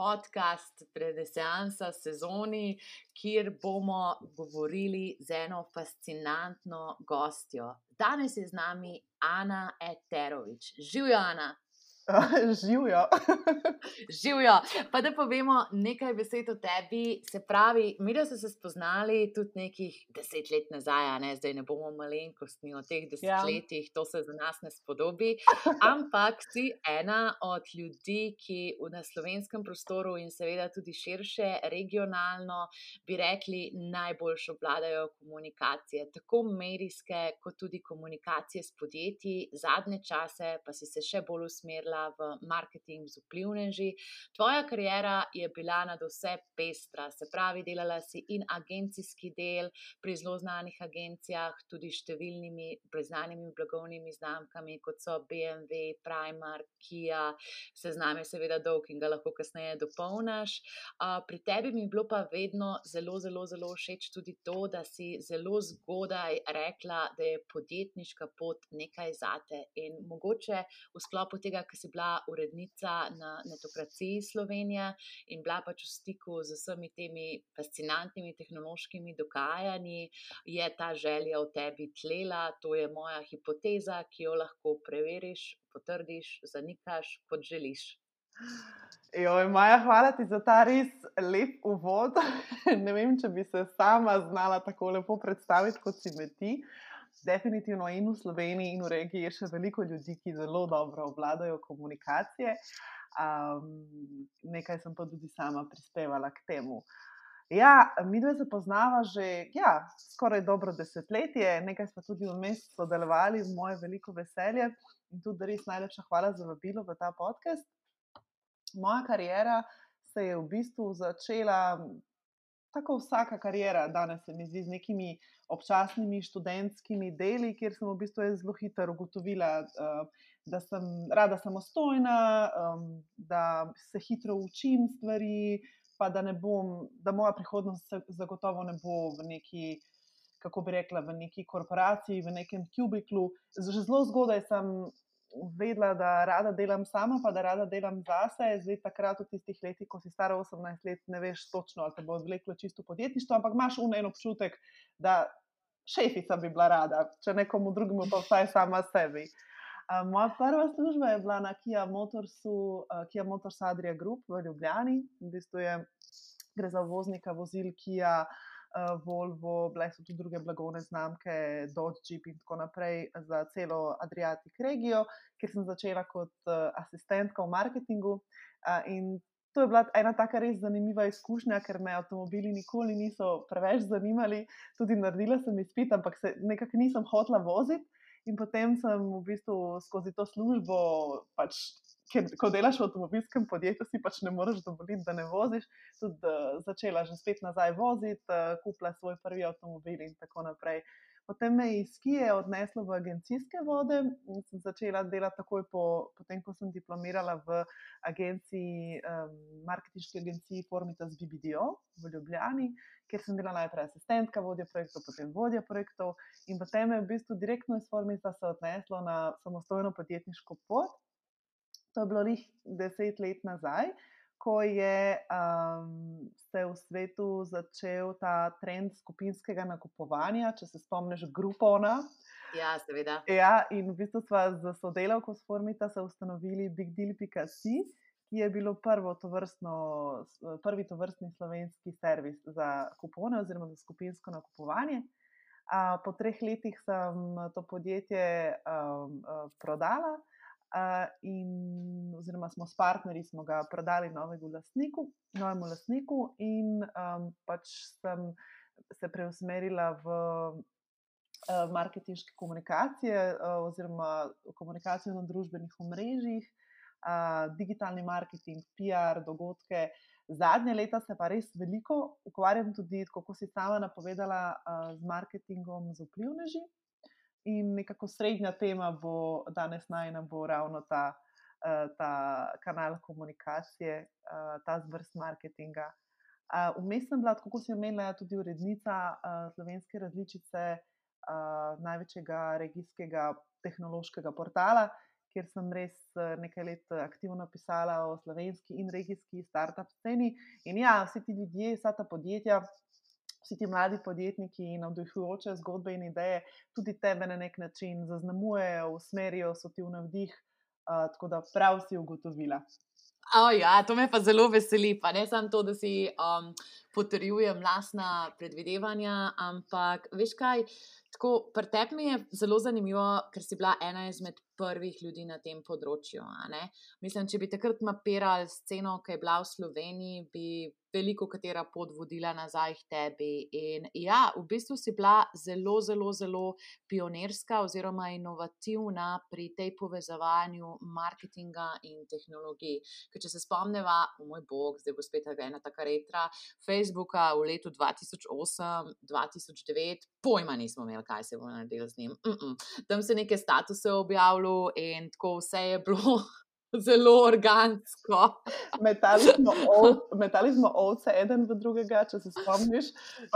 podcast Predeseansa sezoni, kjer bomo govorili z eno fascinantno gostjo. Danes je z nami Ana Eterovič. Živijo, Ana. Živijo. Živijo. Pa da povemo nekaj besed o tebi. Se pravi, mi smo se spoznali tudi nekih deset let nazaj, ne? zdaj ne bomo malenkostni o teh desetletjih, ja. to se za nas ne spodobi. Ampak si ena od ljudi, ki v slovenskem prostoru in seveda tudi širše, regionalno, bi rekli, najbolj obvladajo komunikacije, tako medijske, kot tudi komunikacije s podjetji. Zadnje čase pa si se še bolj usmerila v marketing z vplivneži. Tvoja karijera je bila na vse pestra, se pravi, delala si in agencijski del pri zelo znanih agencijah, tudi številnimi priznanimi blagovnimi znamkami, kot so BMW, Primark, Kia, seznam je seveda dolg in ga lahko kasneje dopolniš. Pri tebi mi je bilo pa vedno zelo, zelo, zelo všeč tudi to, da si zelo zgodaj rekla, da je podjetniška pot nekaj zate in mogoče v sklopu tega, kar si bila urednica na Netokraciji Slovenije in bila pač v stiku z vsemi temi fascinantnimi tehnološkimi dogajanji, je ta želja v tebi tlela. To je moja hipoteza, ki jo lahko preveriš, potrdiš, zanikaš, kot želiš. Joj, Maja, hvala ti za ta res lep uvod. ne vem, če bi se sama znala tako lepo predstaviti, kot si me ti. Uh, definitivno in v Sloveniji, in v regiji je še veliko ljudi, ki zelo dobro obvladajo komunikacije. Um, nekaj sem pa tudi sama prispevala k temu. Ja, mi dve se poznava že ja, skoraj dobro desetletje, nekaj smo tudi vmes sodelovali, v moje veliko veselje in tudi res najlepša hvala za vabilo v ta podcast. Moja karijera se je v bistvu začela tako vsaka karijera danes se mi zdi z nekimi občasnimi študentskimi deli, kjer sem v bistvu zelo hitro ugotovila, uh, da sem rada samostojna, da se hitro učim stvari, pa da, bom, da moja prihodnost zagotovo ne bo v neki. Kako bi rekla, v neki korporaciji, v nekem kubiklu. Že zelo zgodaj sem vedela, da rada delam sama, pa da rada delam zase. Zdaj, takrat, v tistih letih, ko si stara 18 let, ne veš točno, ali te bo odvleklo čisto podjetništvo, ampak imaš umen občutek, da šefica bi bila rada, če nekomu drugemu, pa vsaj sama sebi. Uh, moja prva služba je bila na Kia Motorsu, uh, Kia Motors Adria Group v Ljubljani. V bistvu je, gre za voznika vozil Kia. Eh, Volvo, bile so tudi druge blagovne znamke, Dodge, Jeep in tako naprej za celo Adriatic regijo, kjer sem začela kot uh, asistentka v marketingu. Uh, in to je bila ena taka res zanimiva izkušnja, ker me avtomobili nikoli niso preveč zanimali. Tudi naredila sem izpit, ampak se nekako nisem hotla voziti. In potem sem v bistvu skozi to službo pač ker ko delaš v avtomobilskem podjetju, si pač ne moreš dovoliti, da ne voziš. Tudi uh, začela že spet nazaj voziti, uh, kupila svoj prvi avtomobil in tako naprej. Potem me je iz Kije odneslo v agencijske vode in sem začela delati takoj po, potem, ko sem diplomirala v agenciji, um, marketinški agenciji Formitas BBDO v Ljubljani, kjer sem bila najprej asistentka vodja projektov, potem vodja projektov in potem me je v bistvu direktno iz Formita se odneslo na samostojno podjetniško pot. To je bilo jih deset let nazaj, ko je um, se v svetu začel ta trend skupinskega nakupovanja, če se spomniš, Groupona. Ja, seveda. Ja, in v bistvu smo z sodelavko s Formita ustanovili BigDeal.com, ki je bilo to vrstno, prvi to vrstni slovenski servis za kupone oziroma za skupinsko nakupovanje. A, po treh letih sem to podjetje um, prodala in, oziroma smo s partnerji smo ga prodali lastniku, novemu lastniku in um, pač sem se preusmerila v uh, marketinške komunikacije uh, oziroma komunikacijo na družbenih omrežjih, uh, digitalni marketing, PR, dogodke. Zadnje leta se pa res veliko ukvarjam tudi, kako si sama napovedala, uh, z marketingom z vplivneži. In nekako srednja tema bo danes najna bo ravno ta, uh, ta kanal komunikacije, uh, ta zvrst marketinga. Vmes uh, sem bila, kako si omenila, tudi urednica uh, slovenske različice uh, največjega regijskega tehnološkega portala, kjer sem res eh, nekaj let eh, aktivno pisala o slovenski in regijski start-up sceni. In ja, vsi ti ljudje, vsa ta podjetja. Vsi ti mladi podjetniki in navdihujoče zgodbe in ideje tudi tebe na nek način zaznamujejo, usmerijo, so ti v navdih, uh, tako da prav si ugotovila. Oh, ja, to me pa zelo veseli. Pa ne samo to, da si um, potrjujem lastna predvidevanja, ampak veš kaj, tako pri tebi je zelo zanimivo, ker si bila ena izmed prvih ljudi na tem področju. Mislim, če bi takrat mapirali sceno, ki je bila v Sloveniji, bi veliko katera pot vodila nazaj k tebi. In ja, v bistvu si bila zelo, zelo, zelo pionirska oziroma inovativna pri tej povezovanju marketinga in tehnologij. Ker če se spomneva, o moj bog, zdaj bo spet ena taka retra, Facebooka v letu 2008, 2009, pojma nismo imeli, kaj se bo naredilo z njim. Mm -mm. Tam se neke statuse objavljalo in tako vse je bilo zelo organsko. Metali smo ovce, eden v drugega, če se spomniš.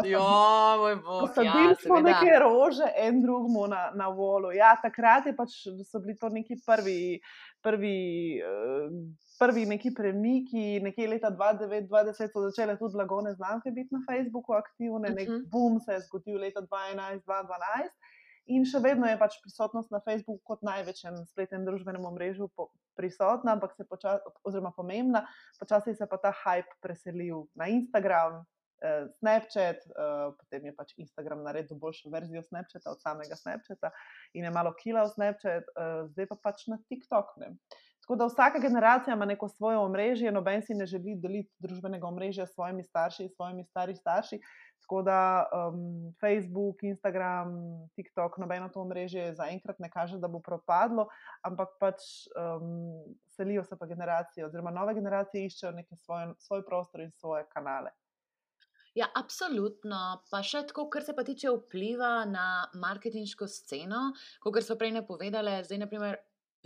Ja, moj bog. Sadili ja, smo neke rože, en drugemu na, na volu. Ja, takrat pač, so bili to neki prvi. prvi uh, Prvi neki premiki, nekje leta 2009-2010 so začele tudi blagovne znamke biti na Facebooku aktivne, nek uh -huh. boom se je zgodil leta 2011-2012. In še vedno je pač prisotnost na Facebooku kot največjem spletnem družbenem omrežju prisotna, ampak se počasi, oziroma pomembna, počasi se pa ta hype preselil na Instagram, eh, Snapchat, eh, potem je pač Instagram naredil boljšo verzijo Snapchata od samega Snapchata in je malo kilal Snapchat, eh, zdaj pa pač na TikTok. Ne. Tako da vsaka generacija ima neko svoje omrežje, noben si ne želi deliti družbenega omrežja s svojimi starši, s svojimi starimi starši. Tako da um, Facebook, Instagram, TikTok, nobeno to mreže zaenkrat ne kaže, da bo propadlo, ampak pač um, selijo se pa generacije, oziroma nove generacije iščejo neki svoj, svoj prostor in svoje kanale. Ja, absolutno. Pa še tako, kar se pa tiče vpliva na marketinško sceno, kot so prej napovedali, zdaj, naprimer,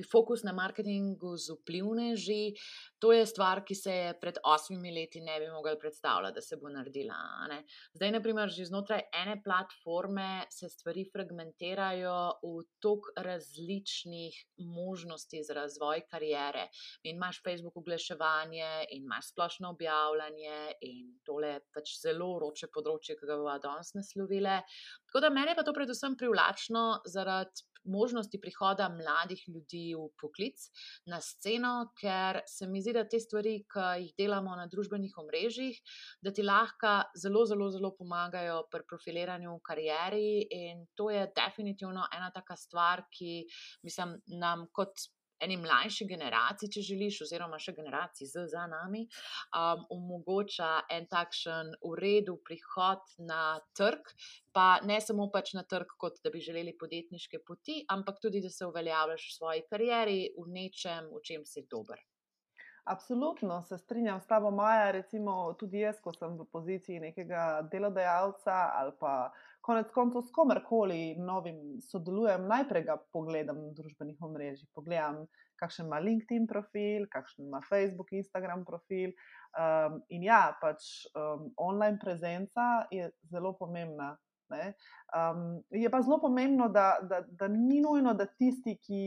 fokus na marketingu z vplivneži, to je stvar, ki se je pred osmimi leti ne bi mogli predstavljati, da se bo naredila. Ne? Zdaj, naprimer, že znotraj ene platforme se stvari fragmentirajo v tok različnih možnosti za razvoj karijere. In imaš Facebook oglaševanje, in imaš splošno objavljanje, in tole je pač zelo roče področje, ki ga bomo danes naslovili. Tako da meni je pa to predvsem privlačno zaradi možnosti prihoda mladih ljudi v poklic na sceno, ker se mi zdi, da te stvari, ki jih delamo na družbenih omrežjih, da ti lahko zelo, zelo, zelo pomagajo pri profiliranju v karieri. In to je definitivno ena taka stvar, ki mislim, nam kot eni mlajši generaciji, če želiš, oziroma še generaciji z za nami, um, omogoča en takšen uredu prihod na trg, pa ne samo pač na trg, kot da bi želeli podjetniške poti, ampak tudi, da se uveljavljaš v svoji karieri, v nečem, v čem si dober. Absolutno se strinjam s tabo, Maja. Recimo, tudi jaz, ko sem v poziciji nekega delodajalca ali pa konec koncev s komerkoli novim sodelujem, najprej ga pogledam na družbenih omrežjih. Pogledam, kakšen ima LinkedIn profil, kakšen ima Facebook, Instagram profil. Um, in ja, pač um, online prezenca je zelo pomembna Um, je pa zelo pomembno, da, da, da ni nujno, da tisti, ki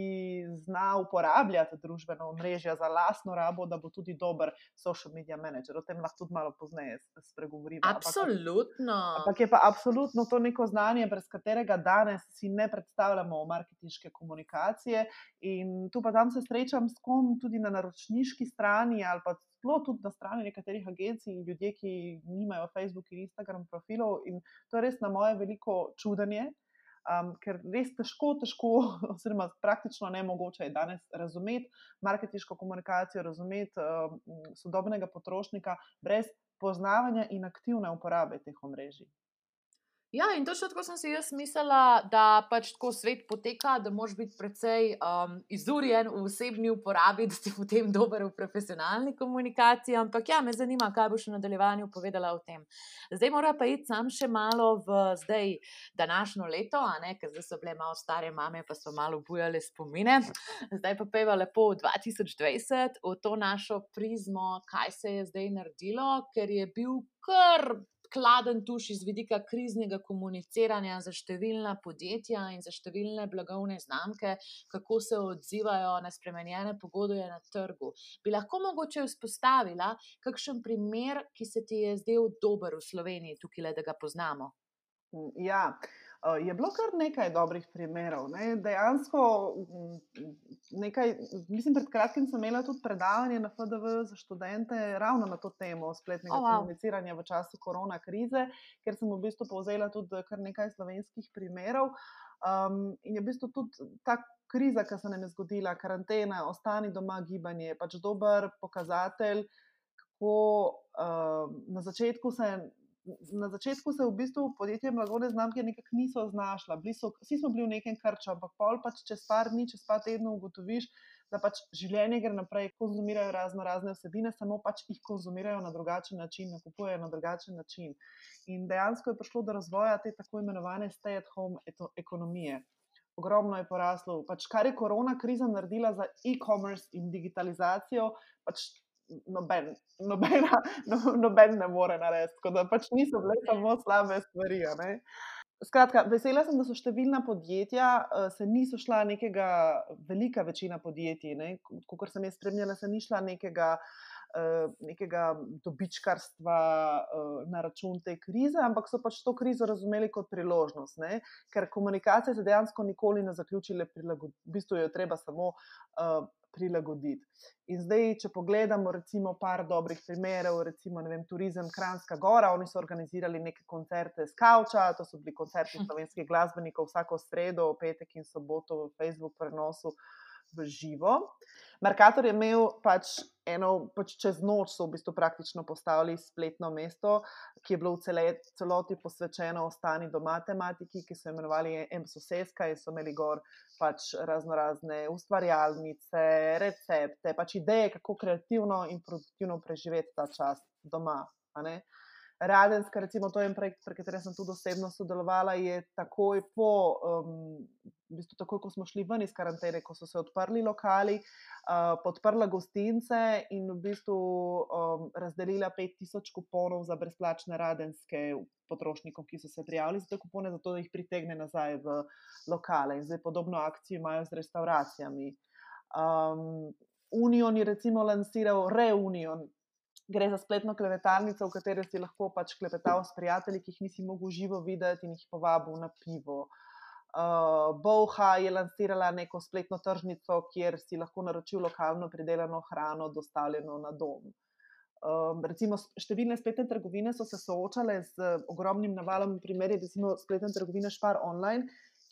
zna uporabljati družbeno omrežje za lastno rabo, da bo tudi dober social media manager. O tem lahko tudi malo pozneje spregovorimo. Absolutno. Ampak, ampak je pa absolutno to neko znanje, brez katerega danes si ne predstavljamo marketinške komunikacije. In tu pa tam se srečam s kom tudi na naročniški strani ali pa sploh tudi na strani nekaterih agencij in ljudje, ki nimajo Facebook in Instagram profilov. In to je res na moje veliko čudenje, um, ker res težko, težko, oziroma praktično ne mogoče je danes razumeti marketinško komunikacijo, razumeti um, sodobnega potrošnika brez poznavanja in aktivne uporabe teh omrežij. Ja, in točno tako sem si jaz mislila, da pač tako svet poteka, da moraš biti precej um, izurjen v osebni uporabi, da si potem dober v profesionalni komunikaciji. Ampak ja, me zanima, kaj boš v nadaljevanju povedala o tem. Zdaj mora pa iti sam še malo v zdaj današnjo leto, ker zdaj so bile malo stare mame, pa so malo bujale spomine. Zdaj pa peva lepo v 2020, v to našo prizmo, kaj se je zdaj naredilo, ker je bil kar skladen tuš iz vidika kriznega komuniciranja za številna podjetja in za številne blagovne znamke, kako se odzivajo na spremenjene pogodbe na trgu. Bi lahko mogoče vzpostavila kakšen primer, ki se ti je zdel dober v Sloveniji, tukaj le da ga poznamo? Ja. Uh, je bilo kar nekaj dobrih primerov. Ne? Dejansko, nekaj, mislim, pred kratkim sem imela tudi predavanje na FDV za študente ravno na to temo spletnega oh, wow. komuniciranja v času korona krize, ker sem v bistvu povzela tudi kar nekaj slovenskih primerov. Um, in je v bistvu tudi ta kriza, ki se nam je zgodila, karantena, ostani doma, gibanje, pač dober pokazatelj, kako uh, na začetku se na začetku se v bistvu podjetje blagovne znamke nekako niso znašla. So, vsi smo bili v nekem krču, ampak pol pač čez par dni, čez par tednov ugotoviš, da pač življenje gre naprej, konzumirajo razno razne vsebine, samo pač jih konzumirajo na drugačen način, nakupujejo na drugačen način. In dejansko je prišlo do razvoja te tako imenovane stay-at-home ekonomije. Ogromno je poraslo. Pač, kar je korona kriza naredila za e-commerce in digitalizacijo, pač noben, nobena, no, noben ne more narediti. Tako da pač niso bile samo slabe stvari. Skratka, vesela sem, da so številna podjetja, uh, se niso šla nekega, velika večina podjetij, kot sem jaz spremljala, se ni šla nekega, uh, nekega dobičkarstva uh, na račun te krize, ampak so pač to krizo razumeli kot priložnost, ne? ker komunikacije se dejansko nikoli ne zaključile, v bistvu jo treba samo prilagoditi. In zdaj, če pogledamo, recimo, par dobrih primerov, recimo, vem, turizem Kranska Gora, oni so organizirali neke koncerte s Kauča, to so bili koncerti slovenskih glasbenikov vsako sredo, petek in soboto v Facebook prenosu v živo. Merkator je imel pač eno, pač čez noč so v bistvu praktično postavili spletno mesto, ki je bilo v cele, celoti posvečeno ostani doma tematiki, ki so imenovali M-soseska in so imeli gor pač razno razne ustvarjalnice, recepte, pač ideje, kako kreativno in produktivno preživeti ta čas doma. Radenska, recimo, to je en projekt, pri katerem sem tudi osebno sodelovala, je takoj po, um, v bistvu takoj, ko smo šli ven iz karantene, ko so se odprli lokali, uh, podprla gostince in v bistvu um, razdelila 5000 kuponov za brezplačne radenske potrošnikom, ki so se prijavili za te kupone, zato da jih pritegne nazaj v lokale. In zdaj podobno akcijo imajo z restauracijami. Um, Union je recimo lansiral Reunion, gre za spletno klepetalnico, v kateri si lahko pač klepetal s prijatelji, ki jih nisi mogel živo videti in jih povabil na pivo. Uh, Boha je lansirala neko spletno tržnico, kjer si lahko naročil lokalno pridelano hrano, dostavljeno na dom. Um, recimo, številne spletne trgovine so se soočale z ogromnim navalom, primer je recimo spletna trgovina Špar online,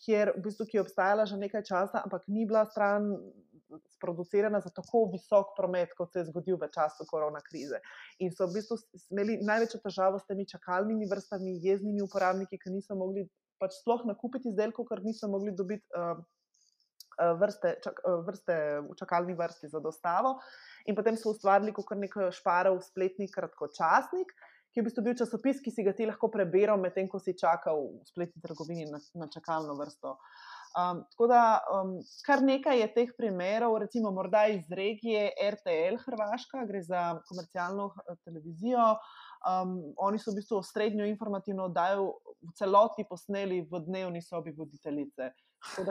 kjer v bistvu je obstajala že nekaj časa, ampak ni bila stran sproducirana za tako visok promet, kot se je zgodil v času korona krize. In so v bistvu imeli največjo težavo s temi čakalnimi vrstami, jeznimi uporabniki, ki niso mogli pač sploh nakupiti izdelkov, ker niso mogli dobiti. Uh, Vrste, čak, vrste v čakalni vrsti za dostavo, in potem so ustvarili kot nekaj šparov, spletni kratkočasnik, ki je v bistvu bil časopis, ki si ga ti lahko preberal, medtem ko si čakal v spletni trgovini na, na čakalno vrsto. Uh, Um, tako da um, kar nekaj je teh primerov, recimo morda iz regije RTL Hrvaška, gre za komercialno eh, televizijo. Um, oni so v bistvu srednjo informativno oddajo v celoti posneli v dnevni sobi voditeljice.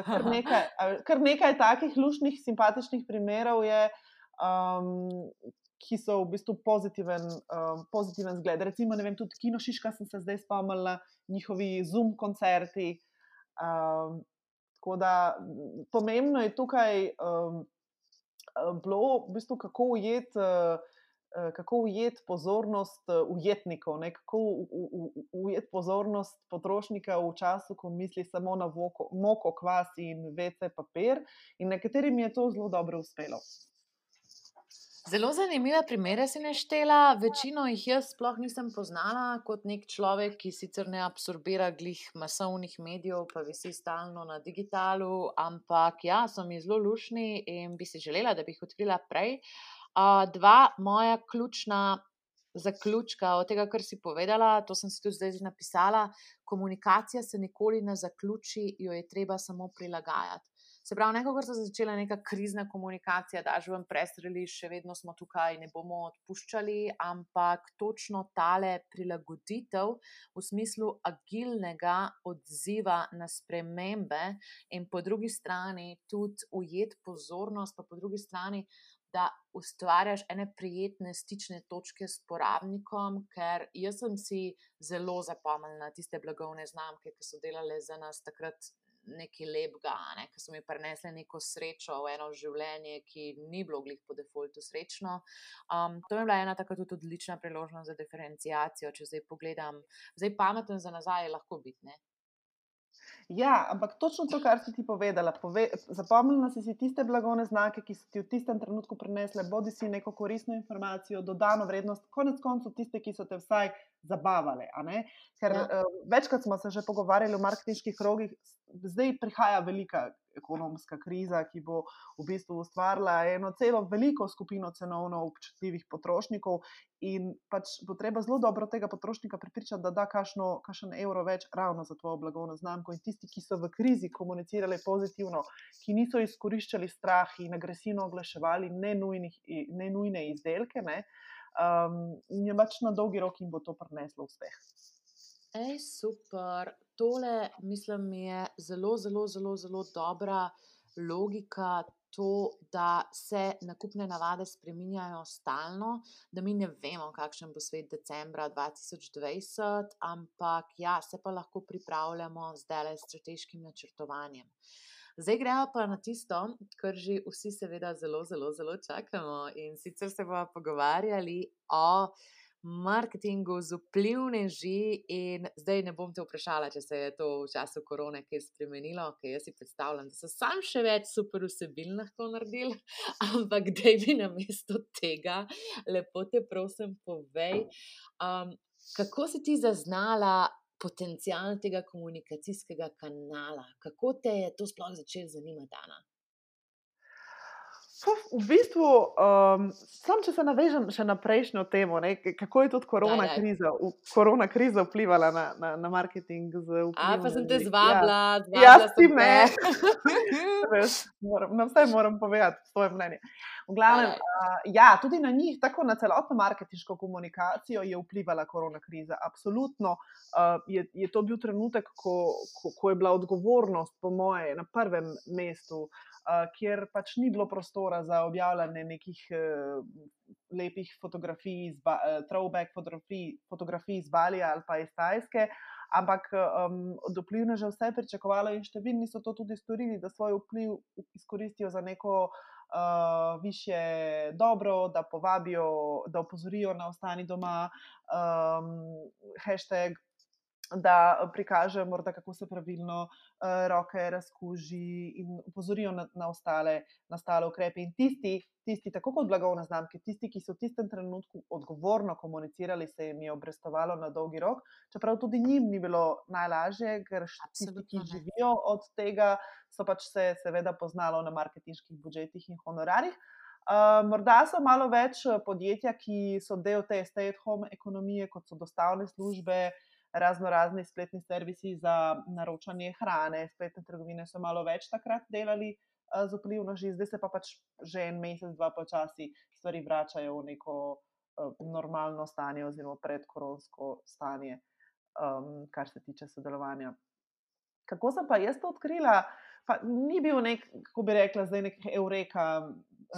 Kar nekaj, kar nekaj takih lušnih, simpatičnih primerov je, um, ki so v bistvu pozitiven, um, pozitiven zgled. Recimo, ne vem, tudi Kino Šiška sem se zdaj spomnila, njihovi Zoom koncerti. Um, Tako da pomembno je tukaj um, bilo, v bistvu, kako ujeti. Uh, Kako ujeti pozornost ujetnikov, ne? kako ujeti pozornost potrošnika v času, ko misli samo na voko, moko, kvas in vece papir, in nekaterim je to zelo dobro uspelo. Zelo zanimive primere si naštela, večino jih jaz sploh nisem poznala kot nek človek, ki sicer ne absorbira glih masovnih medijev, pa visi stalno na digitalu, ampak ja, so mi zelo lušni in bi si želela, da bi jih odkrila prej. Uh, dva moja ključna zaključka od tega, kar si povedala, to sem si tudi zdaj napisala. Komunikacija se nikoli ne zaključi, jo je treba samo prilagajati. Se pravi, nekako, ko se je začela neka krizna komunikacija, da že vam presreli, še vedno smo tukaj, ne bomo odpuščali, ampak točno tale prilagoditev v smislu agilnega odziva na spremembe in po drugi strani tudi ujet pozornost, pa po drugi strani. Da ustvarjaš ene prijetne stične točke s porabnikom, ker jaz sem si zelo zapomnila tiste blagovne znamke, ki so delale za nas takrat nekaj lepega, ne? ki so mi prinesli neko srečo v eno življenje, ki ni bilo glih po defaultu srečno. Um, to je bila ena tako tudi odlična priložnost za diferencijacijo, če zdaj pogledam. Zdaj pameten za nazaj je lahko biti. Ja, ampak točno to, kar si ti povedala. Pove, zapomnila si si tiste blagovne znake, ki so ti v tistem trenutku prinesle, bodi si neko koristno informacijo, dodano vrednost, konec koncev tiste, ki so te vsaj zabavale. Ker ja. uh, večkrat smo se že pogovarjali o marketinških rogih, zdaj prihaja velika ekonomska kriza, ki bo v bistvu ustvarila eno celo veliko skupino cenovno občutljivih potrošnikov, in pač bo treba zelo dobro tega potrošnika pripričati, da da kašno, kašen evro več ravno za tvojo blagovno znamko. In tisti, ki so v krizi komunicirali pozitivno, ki niso izkoriščali strah in agresivno oglaševali nenujne izdelke, ne, um, je pač na dolgi rok jim bo to prineslo uspeh. Ej, super. Tole, mislim, je zelo, zelo, zelo, zelo dobra logika. To, da se nakupne navade spreminjajo stalno, da mi ne vemo, kakšen bo svet decembra 2020, ampak ja, se pa lahko pripravljamo zdaj le s strateškim načrtovanjem. Zdaj gremo pa na tisto, kar že vsi, seveda, zelo, zelo, zelo čakamo. In sicer se bomo pogovarjali o marketingu z vplivneži. In zdaj ne bom te vprašala, če se je to v času korone kaj spremenilo, ker jaz si predstavljam, da so sam še več super vsebin lahko naredili, ampak da bi na mesto tega, lepo te prosim, povej, um, kako si ti zaznala. Potencial tega komunikacijskega kanala, kako te je to sploh začelo zanimati, Dana? V bistvu, um, sam če se navežem še na prejšnjo temo, ne, kako je tudi korona, daj, daj. Kriza, v, korona kriza vplivala na, na, na marketing. A pa sem te zvabila, da ja. ja, si me. Na vse moram povedati svoje mnenje. Glavnem, uh, ja, tudi na njih, tako na celotno marketinško komunikacijo, je vplivala korona kriza. Absolutno uh, je, je to bil trenutek, ko, ko, ko je bila odgovornost, po moje, na prvem mestu. Uh, kjer pač ni bilo prostora za objavljanje nekih uh, lepih fotografij, uh, throwback fotografij, fotografij iz Balija ali pa iz Tajske, ampak um, od vplivne že vse pričakovalo in številni so to tudi storili, da svoj vpliv izkoristijo za neko uh, više dobro, da povabijo, da opozorijo na ostani doma, um, hashtag da prikaže, morda, kako se pravilno uh, roke razkuži in upozorijo na, na ostale, ostale ukrepe. In tisti, tisti, tako kot blagovne znamke, tisti, ki so v tistem trenutku odgovorno komunicirali, se jim je obrestovalo na dolgi rok, čeprav tudi njim ni bilo najlažje, ker tisti, ki živijo od tega, so pač se seveda poznalo na marketinških budžetih in honorarjih. Uh, morda so malo več podjetja, ki so del te stay-at-home ekonomije, kot so dostavne službe, uh, razno razni spletni servisi za naročanje hrane, spletne trgovine so malo več takrat delali uh, z vplivnoži, zdaj se pa pač že en mesec, dva počasi stvari vračajo v neko uh, normalno stanje oziroma predkoronsko stanje, um, kar se tiče sodelovanja. Kako sem pa jaz to odkrila? Pa ni bil nek, kako bi rekla, zdaj nek eureka,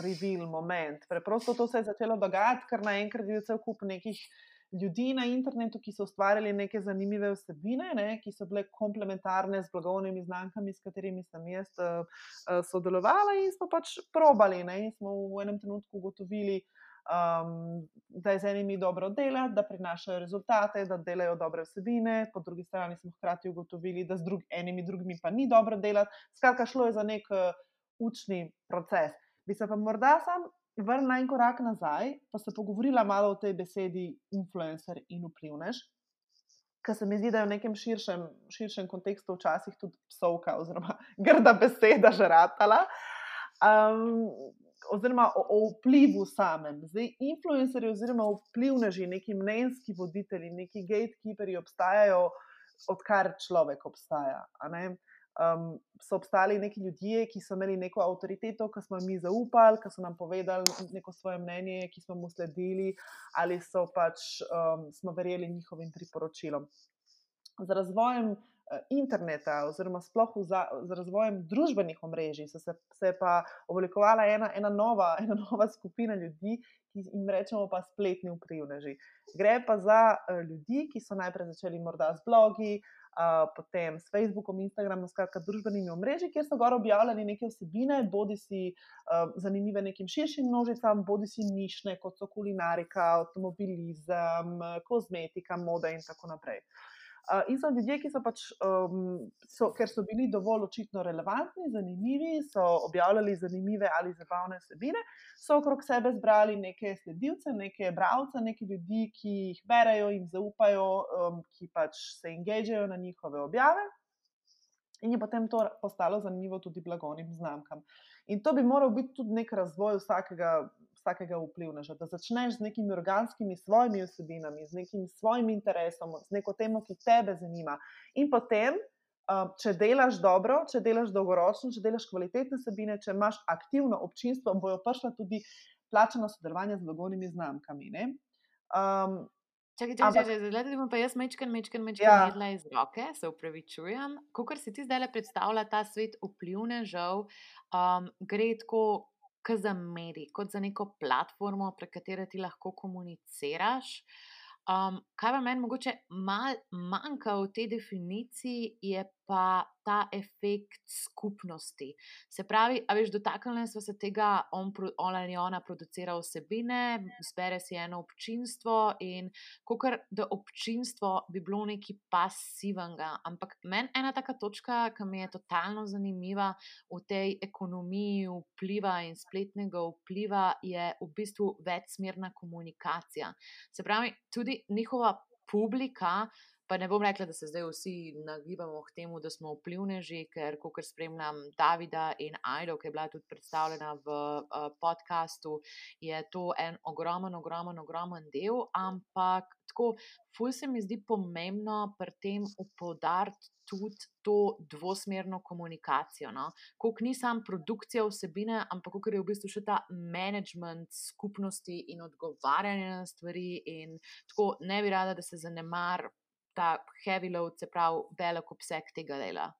reveal moment. Preprosto to se je začelo dogajati, ker naenkrat je cel kup nekih ljudi na internetu, ki so ustvarjali neke zanimive vsebine, ne, ki so bile komplementarne z blagovnimi znamkami, s katerimi sem jaz uh, sodelovala, in smo pač probali. Ne, in smo v enem trenutku ugotovili, um, da je z enimi dobro delati, da prinašajo rezultate, da delajo dobre vsebine, po drugi strani smo hkrati ugotovili, da z drug, enimi drugimi pa ni dobro delati. Skratka, šlo je za nek uh, učni proces. Bi se pa morda sam vrnila en korak nazaj, pa se pogovorila malo o tej besedi influencer in vplivnež. Ker se mi zdi, da je v nekem širšem, širšem kontekstu včasih tudi psovka, oziroma grda beseda, že ratala. Um, oziroma o, o vplivu samem. Zdaj, influencerji, oziroma vplivneži, neki mnenjski voditelji, neki gatekeeperi obstajajo, odkar človek obstaja. Um, so obstali neki ljudje, ki so imeli neko avtoriteto, ki smo jim mi zaupali, ki so nam povedali neko svoje mnenje, ki smo mu sledili, ali so pač um, smo verjeli njihovim priporočilom. Z razvojem uh, interneta, oziroma sploh za, z razvojem družbenih omrežij, se, se je pa oblikovala ena, ena, nova, ena nova skupina ljudi, ki jim rečemo pa spletni vplivneži. Gre pa za uh, ljudi, ki so najprej začeli morda z blogi, uh, potem s Facebookom, Instagramom, skratka, družbenimi omrežji, kjer so gor objavljali neke vsebine, bodi si uh, zanimive nekim širšim množicam, bodi si nišne, kot so kulinarika, avtomobilizem, kozmetika, moda in tako naprej. Uh, in so ljudje, ki so pač, um, so, ker so bili dovolj očitno relevantni, zanimivi, so objavljali zanimive ali zabavne vsebine, so okrog sebe zbrali neke sledilce, neke bralce, neke ljudi, ki jih berejo in zaupajo, um, ki pač se engagejo na njihove objave. In je potem to postalo zanimivo tudi blagovnim znamkam. In to bi moral biti tudi nek razvoj vsakega, vsakega vplivneža, da začneš z nekimi organskimi svojimi vsebinami, z nekim svojim interesom, z neko temo, ki tebe zanima. In potem, če delaš dobro, če delaš dolgoročno, če delaš kvalitetne vsebine, če imaš aktivno občinstvo, bojo prišla tudi plačano sodelovanje z blagovnimi znamkami. Um, Čakaj, čakaj, čakaj, zdaj da bom pa jaz mečken, mečken, mečken ja. jedla iz roke, se upravičujem. Kako si ti zdaj predstavlja ta svet vplivnežev, um, gre tako kot za medij, kot za neko platformo, prek katere ti lahko komuniciraš. Um, kaj pa meni mogoče mal manjka v tej definiciji, je pa ta efekt skupnosti. Se pravi, a veš, dotaknili smo se tega, on, on ali ona producira vsebine, zbere si eno občinstvo in kot da občinstvo bi bilo nekaj pasivnega. Ampak meni ena taka točka, ki mi je totalno zanimiva v tej ekonomiji vpliva in spletnega vpliva, je v bistvu večsmerna komunikacija. Se pravi, tudi njihova publika. Pa ne bom rekla, da se zdaj vsi nagibamo k temu, da smo vplivneži, ker, ko spremljam Davida in Aido, ki je bila tudi predstavljena v uh, podkastu, je to en ogromen, ogromen, ogromen del. Ampak tako, ful se mi zdi pomembno pri tem upodariti tudi to dvosmerno komunikacijo. No? Kot ni sam produkcija vsebine, ampak kot je v bistvu še ta management skupnosti in odgovarjanje na stvari. In tako ne bi rada, da se zanemar ta heavy load, se pravi, velik obseg tega dela.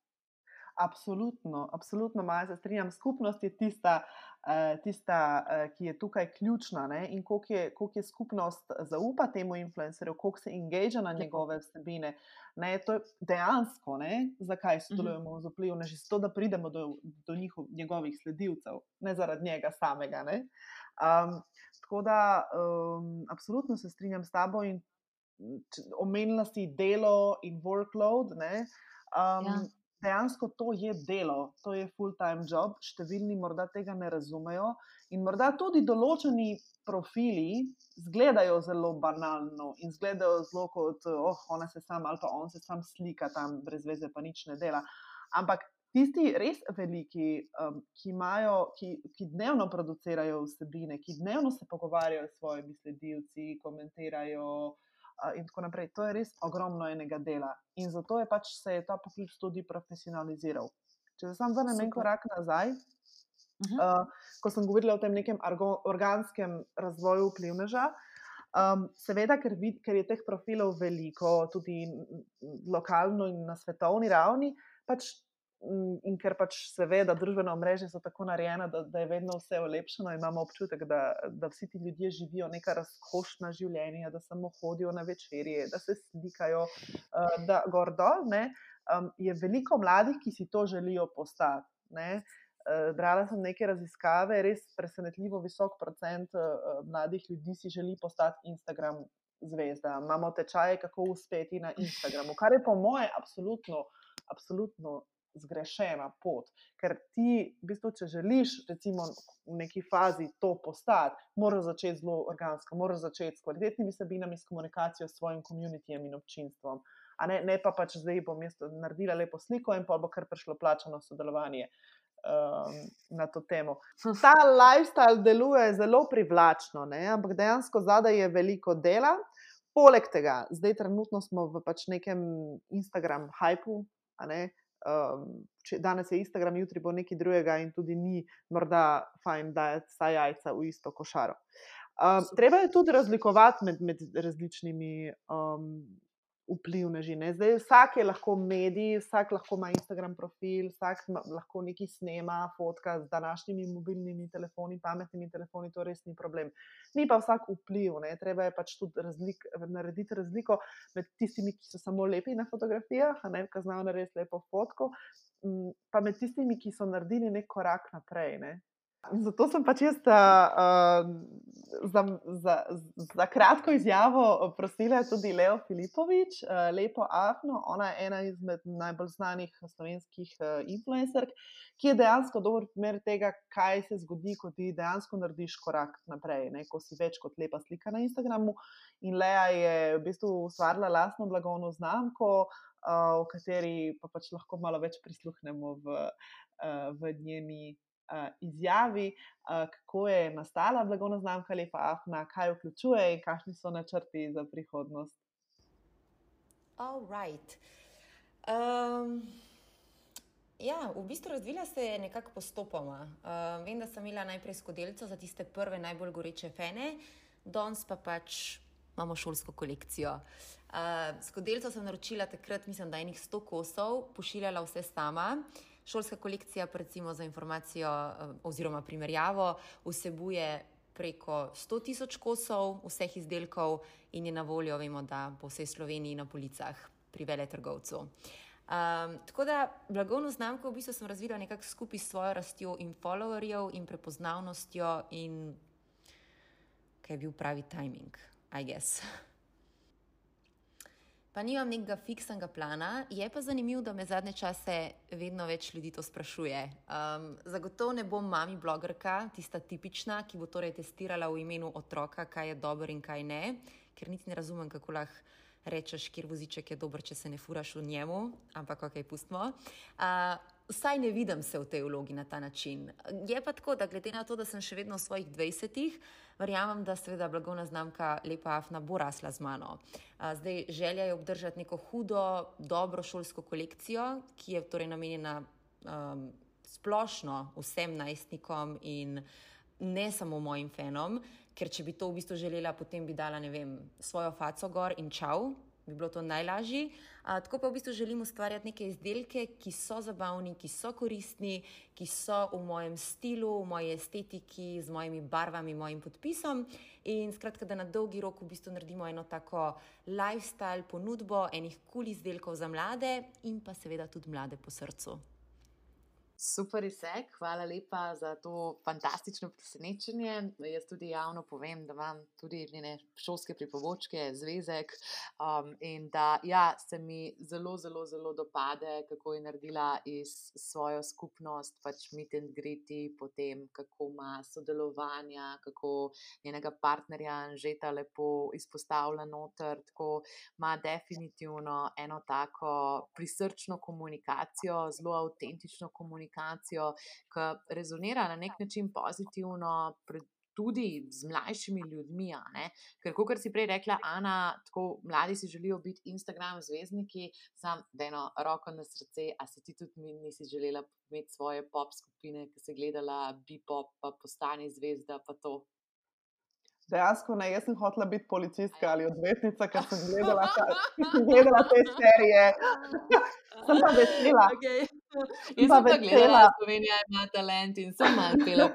Absolutno, absolutno, malo se strinjam. Skupnost je tista, uh, tista uh, ki je tukaj ključna. Ne? In koliko je, koliko je skupnost zaupa temu influencerju, koliko se engage na njegove vsebine. Ne? To je dejansko, ne? zakaj mhm. sodelujemo uh -huh. z vplivom, že zato, da pridemo do, do njihov, njegovih sledilcev, ne zaradi njega samega. Um, tako da, um, absolutno se strinjam s tabo in omenila si delo in workload. Um, ja. Dejansko to je delo, to je full-time job, številni morda tega ne razumejo. In morda tudi določeni profili izgledajo zelo banalno in izgledajo zelo kot, oh, ona se sam ali pa on se sam slika tam, brez veze, pa nič ne dela. Ampak tisti res veliki, um, ki, imajo, ki, ki dnevno producirajo vsebine, ki dnevno se pogovarjajo s svojimi sledilci, komentirajo in tako naprej. To je res ogromno enega dela in zato je pač se je ta poklic tudi profesionaliziral. Če se sam vrnem en korak nazaj, uh -huh. uh, ko sem govorila o tem nekem organskem razvoju vplivneža. Um, seveda, ker, vid, ker je teh profilov veliko, tudi lokalno in na svetovni ravni, pač in ker pač seveda družbena mreža so tako narejena, da, da je vedno vse olepšeno, imamo občutek, da, da vsi ti ljudje živijo neka razkošna življenja, da samo hodijo na večerje, da se slikajo, uh, da gor dol. Um, je veliko mladih, ki si to želijo postati. Uh, brala sem neke raziskave, res presenetljivo visok procent uh, mladih ljudi si želi postati Instagram zvezda. Imamo tečaje, kako uspeti na Instagramu, kar je po moje absolutno, absolutno zgrešena pot. Ker ti, v bistvu, če želiš, recimo, v neki fazi to postati, moraš začeti zelo organsko, moraš začeti s kvalitetnimi sabinami, s komunikacijo s svojim komunitijem in občinstvom. Ne, ne pa pač zdaj bom jaz naredila lepo sliko in pa bo kar prišlo plačano sodelovanje. Um, na to temo. Ta lifestyle deluje zelo privlačno, ne? ampak dejansko zadaj je veliko dela. Poleg tega, zdaj trenutno smo v pač nekem Instagram hypu, um, danes je Instagram, jutri bo nekaj drugega, in tudi ni morda fajn dajati vsa jajca v isto košaro. Um, treba je tudi razlikovati med, med različnimi um, vplivneži. Ne? Zdaj, vsak je lahko medij, vsak lahko ima Instagram profil, vsak lahko nekaj snema, fotka z današnjimi mobilnimi telefoni, pametnimi telefoni, to res ni problem. Ni pa vsak vpliv, ne? treba je pač tudi razlik, narediti razliko med tistimi, ki so samo lepi na fotografijah, ki znajo narediti lepo fotko, pa med tistimi, ki so naredili nek korak naprej. Ne? Zato sem pač jaz uh, za, za, za kratko izjavo prosila tudi Leo Filipovič, uh, Lepo Afno. Ona je ena izmed najbolj znanih slovenskih uh, influencerk, ki je dejansko dober primer tega, kaj se zgodi, ko ti dejansko narediš korak naprej, ne? ko si več kot lepa slika na Instagramu. In Lea je v bistvu ustvarila lastno blagovno znamko, uh, v kateri pa pač lahko malo več prisluhnemo v, uh, v njeni izjavi, kako je nastala blagovna znamka Lepa Afna, kaj vključuje in kakšni so načrti za prihodnost. Right. Um, ja, v bistvu razvila se je nekako postopoma. Uh, vem, da sem imela najprej skodelco za tiste prve najbolj goreče fene, danes pa pač imamo šolsko kolekcijo. Uh, skodelco sem naročila takrat, mislim, da je enih 100 kosov, pošiljala vse sama. Uh, Šolska kolekcija, recimo za informacijo eh, oziroma primerjavo, vsebuje preko 100 tisoč kosov vseh izdelkov in je na voljo, vemo, da po vsej Sloveniji na policah pri veletrgovcu. Um, tako da blagovno znamko v bistvu sem razvila nekako skupaj s svojo rastjo in followerjev in prepoznavnostjo in kaj je bil pravi timing, I guess. Pa nimam nekega fiksnega plana, je pa zanimivo, da me zadnje čase vedno več ljudi to sprašuje. Um, zagotovo ne bom mami blogerka, tista tipična, ki bo torej testirala v imenu otroka, kaj je dobro in kaj ne, ker niti ne razumem, kako lahko rečeš, kjer voziček je dober, če se ne furaš v njemu, ampak ok, pustimo. Uh, vsaj ne vidim se v tej vlogi na ta način. Je pa tako, da glede na to, da sem še vedno v svojih 20-ih, verjamem, da seveda blagovna znamka Lepa Afna bo rasla z mano. Zdaj želja je obdržati neko hudo, dobro šolsko kolekcijo, ki je torej namenjena um, splošno vsem najstnikom in ne samo mojim fenom, ker če bi to v bistvu želela, potem bi dala vem, svojo faco gor in čau, bi bilo to najlažje. Tako pa v bistvu želim ustvarjati neke izdelke, ki so zabavni, ki so koristni, ki so v mojem stilu, v moji estetiki, z mojimi barvami, mojim podpisom. In skratka, da na dolgi rok v bistvu naredimo eno tako lifestyle ponudbo enih kul cool izdelkov za mlade in pa seveda tudi mlade po srcu. Super izsek, hvala lepa za to fantastično presenečenje. Jaz tudi javno povem, da imam tudi njene šolske pripomočke, zvezek um, in da ja, se mi zelo, zelo, zelo dopade, kako je naredila iz svojo skupnost, pač meet and greeti, potem kako ima sodelovanja, kako njenega partnerja že ta lepo izpostavlja noter. Tako ima definitivno eno tako prisrčno komunikacijo, zelo avtentično komunikacijo komunikacijo, ki rezonira na nek način pozitivno. Tudi z mlajšimi ljudmi. Ker, kot si prej rekla, Ana, tako mladi si želijo biti Instagram zvezdniki, sam da eno roko na srce, a si ti tudi mi nisi želela imeti svoje pop skupine, ki si gledala Bipop, pa postani zvezda, pa to. Dejansko ne, jaz sem hotela biti policistka ali odvetnica, ker sem gledala, sem gledala te serije. sem pa vesela. Okay. Jaz pa vesela, da Slovenija ima talent in sem malo pela,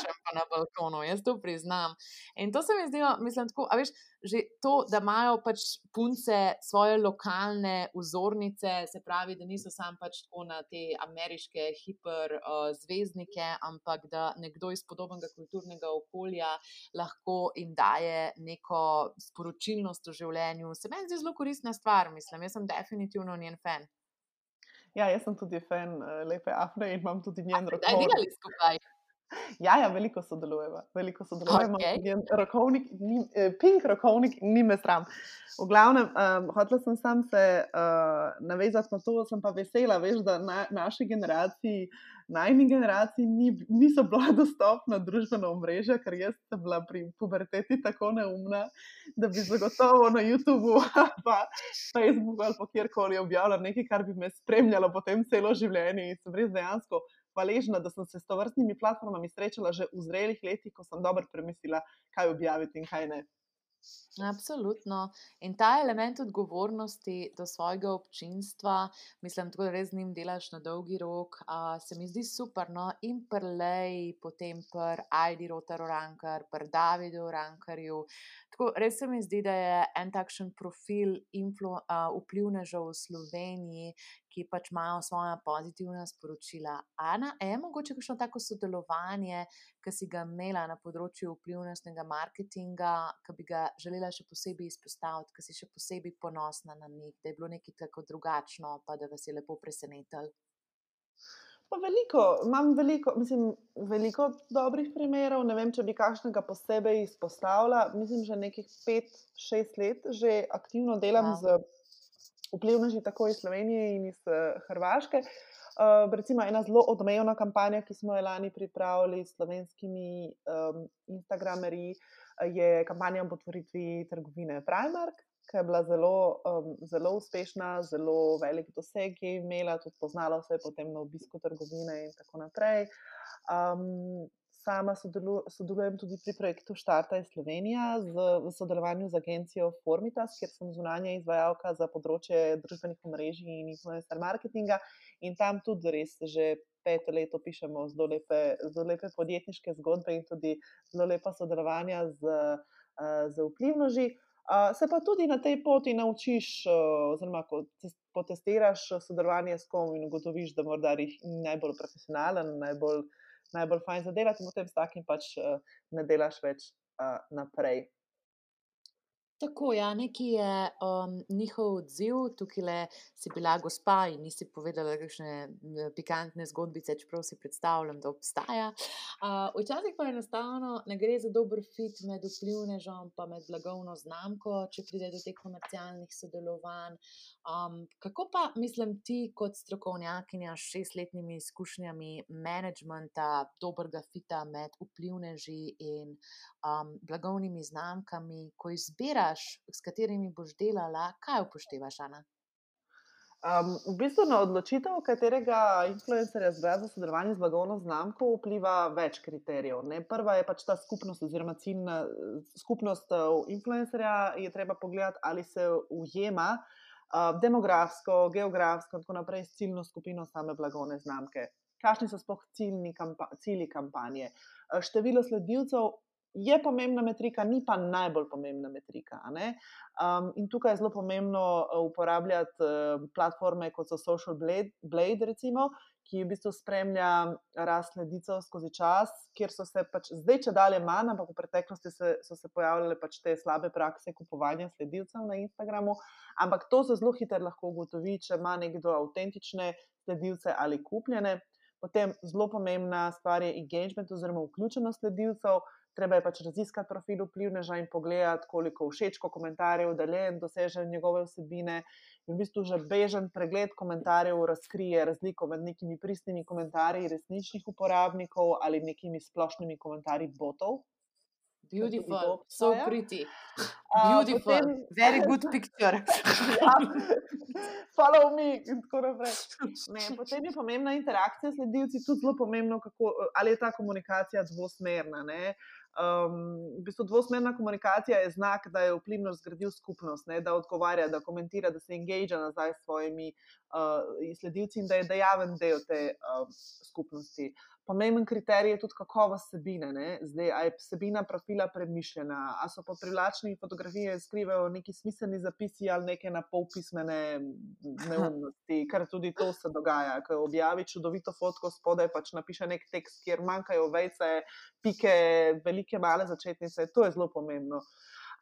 če pa na balkonu, jaz to priznam. In to se mi zdi, mislim, tako, a veš, že to, da imajo pač punce svoje lokalne vzornice, se pravi, da niso sam pač tako na te ameriške hiperzvezdnike, uh, ampak da nekdo iz podobnega kulturnega okolja lahko jim daje neko sporočilnost v življenju. Se meni zdi zelo koristna stvar, mislim, jaz sem definitivno njen fan. Ja, jaz sem tudi fan uh, lepe Afne in imam tudi njen rok. Kaj delali skupaj? Ja, ja, veliko sodelujemo. Veliko sodelujemo. Okay. Rokovnik, ni, eh, pink rokovnik, ni me sram. V glavnem, um, hotel sem sam se uh, navezati na to, sem pa vesela, veš, da na, naši generaciji, najni generaciji, ni, niso bila dostopna družbena omrežja, ker jaz sem bila pri puberteti tako neumna, da bi zagotovo na YouTubu ali Facebooku ali kjerkoli objavila nekaj, kar bi me spremljalo potem celo življenje in sem res dejansko hvaležna, da sem se s to vrstnimi platformami srečala že v zrelih letih, ko sem dobro premislila, kaj objaviti in kaj ne. Absolutno. In ta element odgovornosti do svojega občinstva, mislim, da res njim delaš na dolgi rok, uh, se mi zdi super. No? In prelej, potem pr Aidi Rotaru Rankar, pr Davidu Rankarju. Tako, res se mi zdi, da je en takšen profil influ, uh, vplivnežev v Sloveniji, ki pač imajo svoje pozitivna sporočila. Ana, je mogoče kakšno tako sodelovanje, ki si ga imela na področju vplivnostnega marketinga, ki bi ga želela še posebej izpostaviti, ki si še posebej ponosna na njih, da je bilo nekaj tako drugačno, pa da vas je lepo presenetilo. Pa veliko, imam veliko, mislim, veliko dobrih primerov. Ne vem, če bi kakšnega posebej izpostavila. Mislim, že nekih pet, šest let že aktivno delam wow. z vplivneži tako iz Slovenije in iz uh, Hrvaške. Uh, recimo ena zelo odmejna kampanja, ki smo jo lani pripravili s slovenskimi um, Instagramerji, je kampanja o potvoritvi trgovine Primark, ki je bila zelo, um, zelo uspešna, zelo velik doseg je imela, tudi poznala se je potem na obisku trgovine in tako naprej. Um, sama sodelu, sodelujem tudi pri projektu Štarta iz Slovenije z, v sodelovanju z agencijo Formitas, kjer sem zunanja izvajalka za področje družbenih omrežij in influencer marketinga. In tam tudi res že peto leto pišemo zelo lepe, zelo lepe podjetniške zgodbe in tudi zelo lepa sodelovanja z, z vplivnoži. Se pa tudi na tej poti naučiš, oziroma ko potestiraš sodelovanje s kom in ugotoviš, da morda jih najbolj profesionalen, najbolj najbolj fajn za delati, in potem s takim pač uh, ne delaš več uh, naprej. Tako, ja, neki je um, njihov odziv, tukaj le si bila gospa in nisi povedala kakšne pikantne zgodbice, čeprav si predstavljam, da obstaja. Uh, včasih pa enostavno ne gre za dober fit med vplivnežom in med blagovno znamko, če pride do teh komercialnih sodelovanj. Um, kako pa, mislim, ti kot strokovnjakinja s šestletnimi izkušnjami menedžmenta, dobrega fita med vplivneži in um, blagovnimi znamkami, ko izbiraš, s katerimi boš delala, kaj upoštevaš, Ana? Um, v bistvu na odločitev, katerega influencerja zbira za sodelovanje z blagovno znamko, vpliva več kriterijev. Ne? Prva je pač ta skupnost, oziroma ciljna skupnost uh, influencerja. Je treba pogledati, ali se ujema demografsko, geografsko in tako naprej s ciljno skupino same blagovne znamke. Kakšni so sploh kampa cilji kampanje? Število sledilcev je pomembna metrika, ni pa najbolj pomembna metrika. Um, in tukaj je zelo pomembno uporabljati uh, platforme kot so Social Blade, Blade recimo, ki v bistvu spremlja rast sledilcev skozi čas, kjer so se pač zdaj, če dalje manj, ampak v preteklosti se, so se pojavljale pač te slabe prakse kupovanja sledilcev na Instagramu. Ampak to se zelo hitro lahko ugotovi, če ima nekdo avtentične sledilce ali kupljene. Potem zelo pomembna stvar je engagement oziroma vključenost sledilcev treba je pač raziskati profil vplivneža in pogledati, koliko všečko komentarjev, da le doseže njegove vsebine. In v bistvu že bežen pregled komentarjev razkrije razliko med nekimi pristnimi komentarji resničnih uporabnikov ali nekimi splošnimi komentarji botov. Beautiful, so pretty. Beautiful, uh, potem, very good picture. ja, follow me in tako naprej. Ne, potem je pomembna interakcija s sledilci, tudi zelo pomembno, kako, ali je ta komunikacija dvosmerna. Ne? Um, v bistvu dvosmerna komunikacija je znak, da je vplivno zgradil skupnost, ne, da odgovarja, da komentira, da se engažira nazaj s svojimi uh, sledilci in da je dejaven del te uh, skupnosti. Uh, Pomemben kriterij je tudi kakovost vsebine. Zdaj, ali je vsebina profila premišljena, ali so pod privlačnimi fotografijami skrivajo neki smiselni zapisi ali neke na pol pismene neumnosti, ker tudi to se dogaja. Ko objavi čudovito fotko, spodaj pač napiše nek tekst, kjer manjkajo vejce, pike, velike, male začetnice. To je zelo pomembno.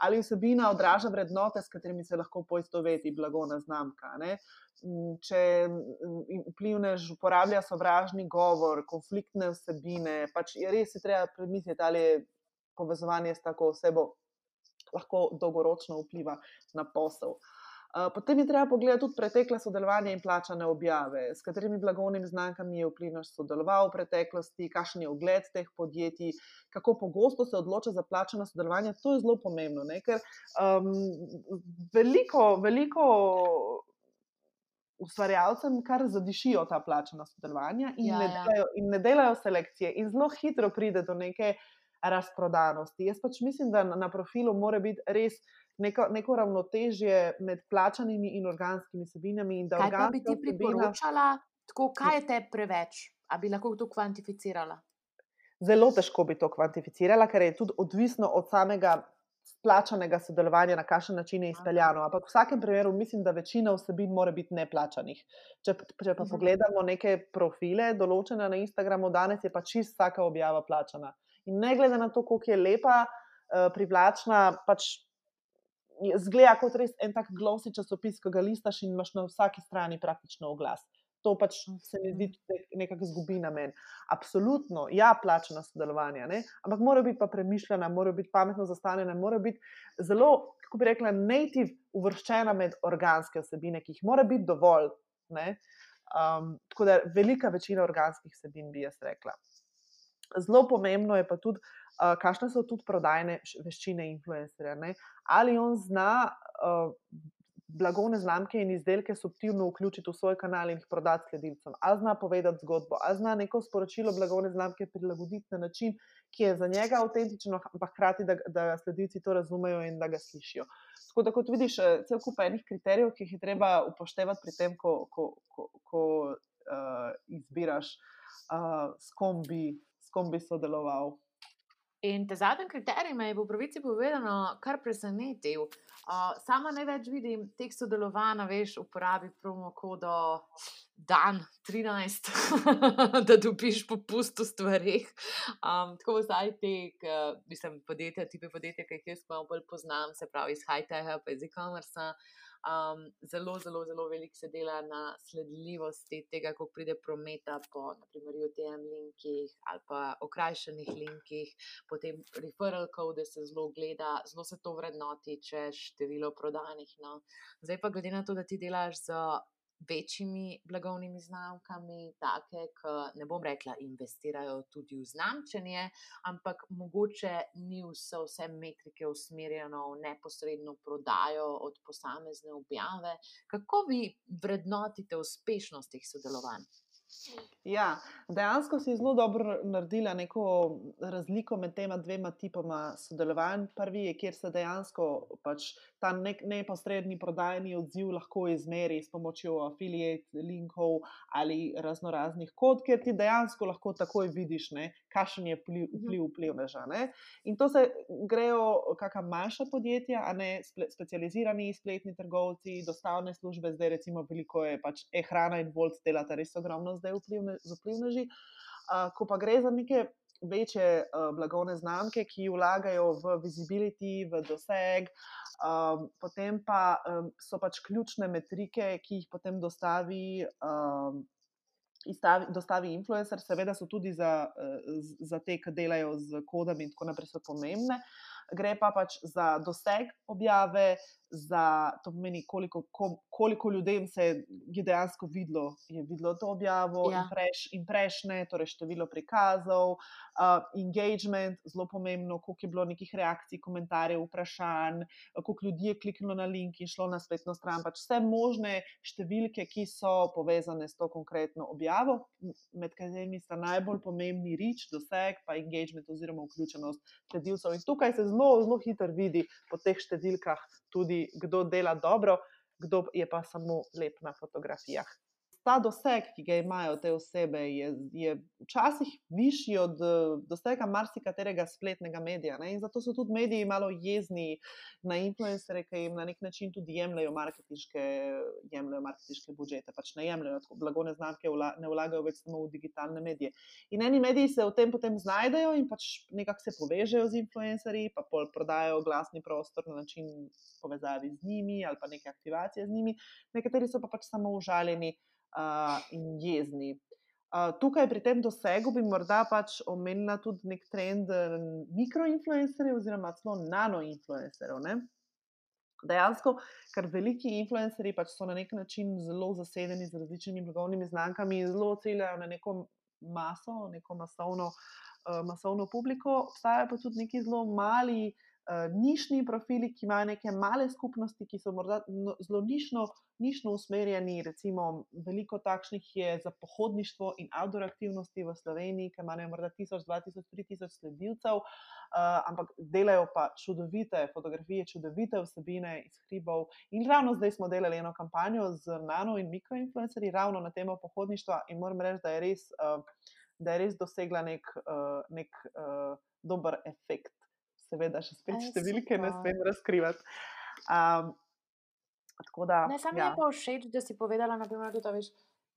Ali vsebina odraža vrednote, s katerimi se lahko poistoveti blagovna znamka. Ne? Mm, če mm, vplivnež uporablja sovražni govor, konfliktne vsebine, pač je res je treba premisliti, ali je povezovanje s tako osebo lahko dolgoročno vpliva na posel. Uh, Potem je treba pogledati tudi pretekle sodelovanje in plačane objave, s katerimi blagovnimi znamkami je vplivnoš sodeloval v preteklosti, kakšen je ogled teh podjetij, kako pogosto se odloča za plačano sodelovanje. To je zelo pomembno, ne? ker um, veliko, veliko ustvarjalcem kar zadišijo ta plačana sodelovanja in, ja, ne ja. delajo, in ne delajo selekcije, in zelo hitro pride do neke razprodanosti. Jaz pač mislim, da na, na profilu mora biti res neko, neko ravnotežje med plačanimi in organskimi sebinami. Kaj pa bi ti priporočala, tako, kaj je te preveč, da bi lahko to kvantificirala? Zelo težko bi to kvantificirala, ker je tudi odvisno od samega plačanega sodelovanja, na kakšen način je izpeljano. Ampak v vsakem primeru mislim, da večina vsebin mora biti neplačanih. Če, če pa -huh. pogledamo neke profile, določene na Instagramu, danes je pa čist vsaka objava plačana. In ne glede na to, koliko je lepa, uh, privlačna, pač zgleda kot res en tak glosi časopis, ki ga listaš in imaš na vsaki strani praktično oglas. To pač se mi zdi nekako zgubi na meni. Absolutno, ja, plačena sodelovanja, ne? ampak mora biti pa premišljena, mora biti pametno zastavljena, mora biti zelo, kako bi rekla, native uvrščena med organske osebine, ki jih mora biti dovolj. Um, tako da velika večina organskih vsebin bi jaz rekla. Zelo pomembno je pa tudi, uh, kakšne so tudi prodajne veščine influencerja. Ne? Ali on zna uh, blagovne znamke in izdelke subtilno vključiti v svoj kanal in jih prodati sledilcem, ali zna povedati zgodbo, ali zna neko sporočilo blagovne znamke prilagoditi na način, ki je za njega avtentičen, ampak hkrati, da, da sledilci to razumejo in da ga slišijo. Tako da, kot vidiš, cel kup enih kriterijev, ki jih je treba upoštevati pri tem, ko, ko, ko, ko uh, izbiraš, uh, s kom bi s kom bi sodeloval. In te zadnji kriterij me je v pravici povedano, kar presenetil. Uh, sama največ vidim teh sodelovanj, veš, uporabi promo kodo dan 13, da dobiš popust v stvarih. Um, tako zdaj te, mislim, podjetja, tipe podjetja, ki jih jaz malo bolj poznam, se pravi iz high-techa, pa iz e-commerce. Um, zelo, zelo, zelo veliko se dela na sledljivosti tega, kako pride prometa po, UTM linkih ali pa okrajšenih linkih, potem referral code se zelo gleda, zelo se to vrednoti, če število prodanih. No. Zdaj pa glede na to, da ti delaš za večjimi blagovnimi znamkami, take, ki ne bom rekla, investirajo tudi v znamčenje, ampak mogoče ni vse, vse metrike usmerjeno v neposredno prodajo od posamezne objave. Kako vi vrednotite uspešnost teh sodelovanj? Ja, dejansko si zelo dobro naredila neko razliko med tema dvema tipoma sodelovanj. Prvi je, kjer se dejansko pač ta nek, neposredni prodajni odziv lahko izmeri s pomočjo affiliate linkov ali razno raznih kod, ker ti dejansko lahko takoj vidiš, kakšen je vpliv, mhm. vpliv vplivneža. In to se grejo kakšna manjša podjetja, a ne sple, specializirani spletni trgovci, dostavne službe, zdaj recimo veliko je pač e-hrana in volt delata res ogromno zdaj vplivne, z vplivneži. Uh, ko pa gre za neke večje uh, blagovne znamke, ki vlagajo v visibility, v doseg, um, potem pa um, so pač ključne metrike, ki jih potem dostavi. Um, Izstavi, dostavi influencer, seveda so tudi za, za te, ki delajo z kodami, in tako naprej, so pomembne. Gre pa pač za doseg objave, za to pomeni, koliko, koliko ljudem se je dejansko videlo, je videlo to objavo, ja. in, preš, in prejšnje, torej število prikazov, uh, engagement, zelo pomembno, koliko je bilo nekih reakcij, komentarjev, vprašanj, koliko ljudi je kliknilo na link in šlo na spletno stran. Pač vse možne številke, ki so povezane s to konkretno objavo, med katerimi sta najbolj pomembni reč, doseg, pa engagement oziroma vključenost sledilcev. In tukaj se zelo, zelo hitro vidi po teh številkah tudi kdo dela dobro, kdo je pa samo lep na fotografijah. Ta doseg, ki ga imajo te osebe, je, je včasih višji od dosega marsikaterega spletnega medija. Ne? In zato so tudi mediji malo jezni na influencere, ki jim na nek način tudi jemljajo marketinške, jemljajo marketinške budžete, pač ne jemljajo tako blagovne znamke, ne vlagajo več samo v digitalne medije. In eni mediji se v tem potem znajdejo in pač nekako se povežejo z influencerji, pa pol prodajajo glasni prostor na način povezavi z njimi ali pa neke aktivacije z njimi. Nekateri so pa pač samo užaljeni uh, in jezni. Uh, tukaj pri tem dosegu bi morda pač omenila tudi nek trend mikroinfluencerjev oziroma celo nanoinfluencerjev. Dejansko, ker veliki influencerji pač so na nek način zelo zasedeni z različnimi blagovnimi znamkami in zelo ciljajo na neko maso, neko masovno, uh, masovno publiko, obstajajo pa tudi neki zelo mali uh, nišni profili, ki imajo neke male skupnosti, ki so morda no, zelo nišno, nišno usmerjeni. Recimo, veliko takšnih je za pohodništvo in outdoor aktivnosti v Sloveniji, ki imajo morda 1000, 2000, 3000 sledilcev, uh, ampak delajo pa čudovite fotografije, čudovite vsebine iz hribov. In ravno zdaj smo delali eno kampanjo z nano in mikroinfluencerji, ravno na temo pohodništva, in moram reči, da je res. Uh, Da je res dosegla nek, uh, nek dober efekt seveda, še spet številke ne smem razkrivati. Um, da, ne, sam ja. je pa všeč, da si povedala, naprimer, da veš,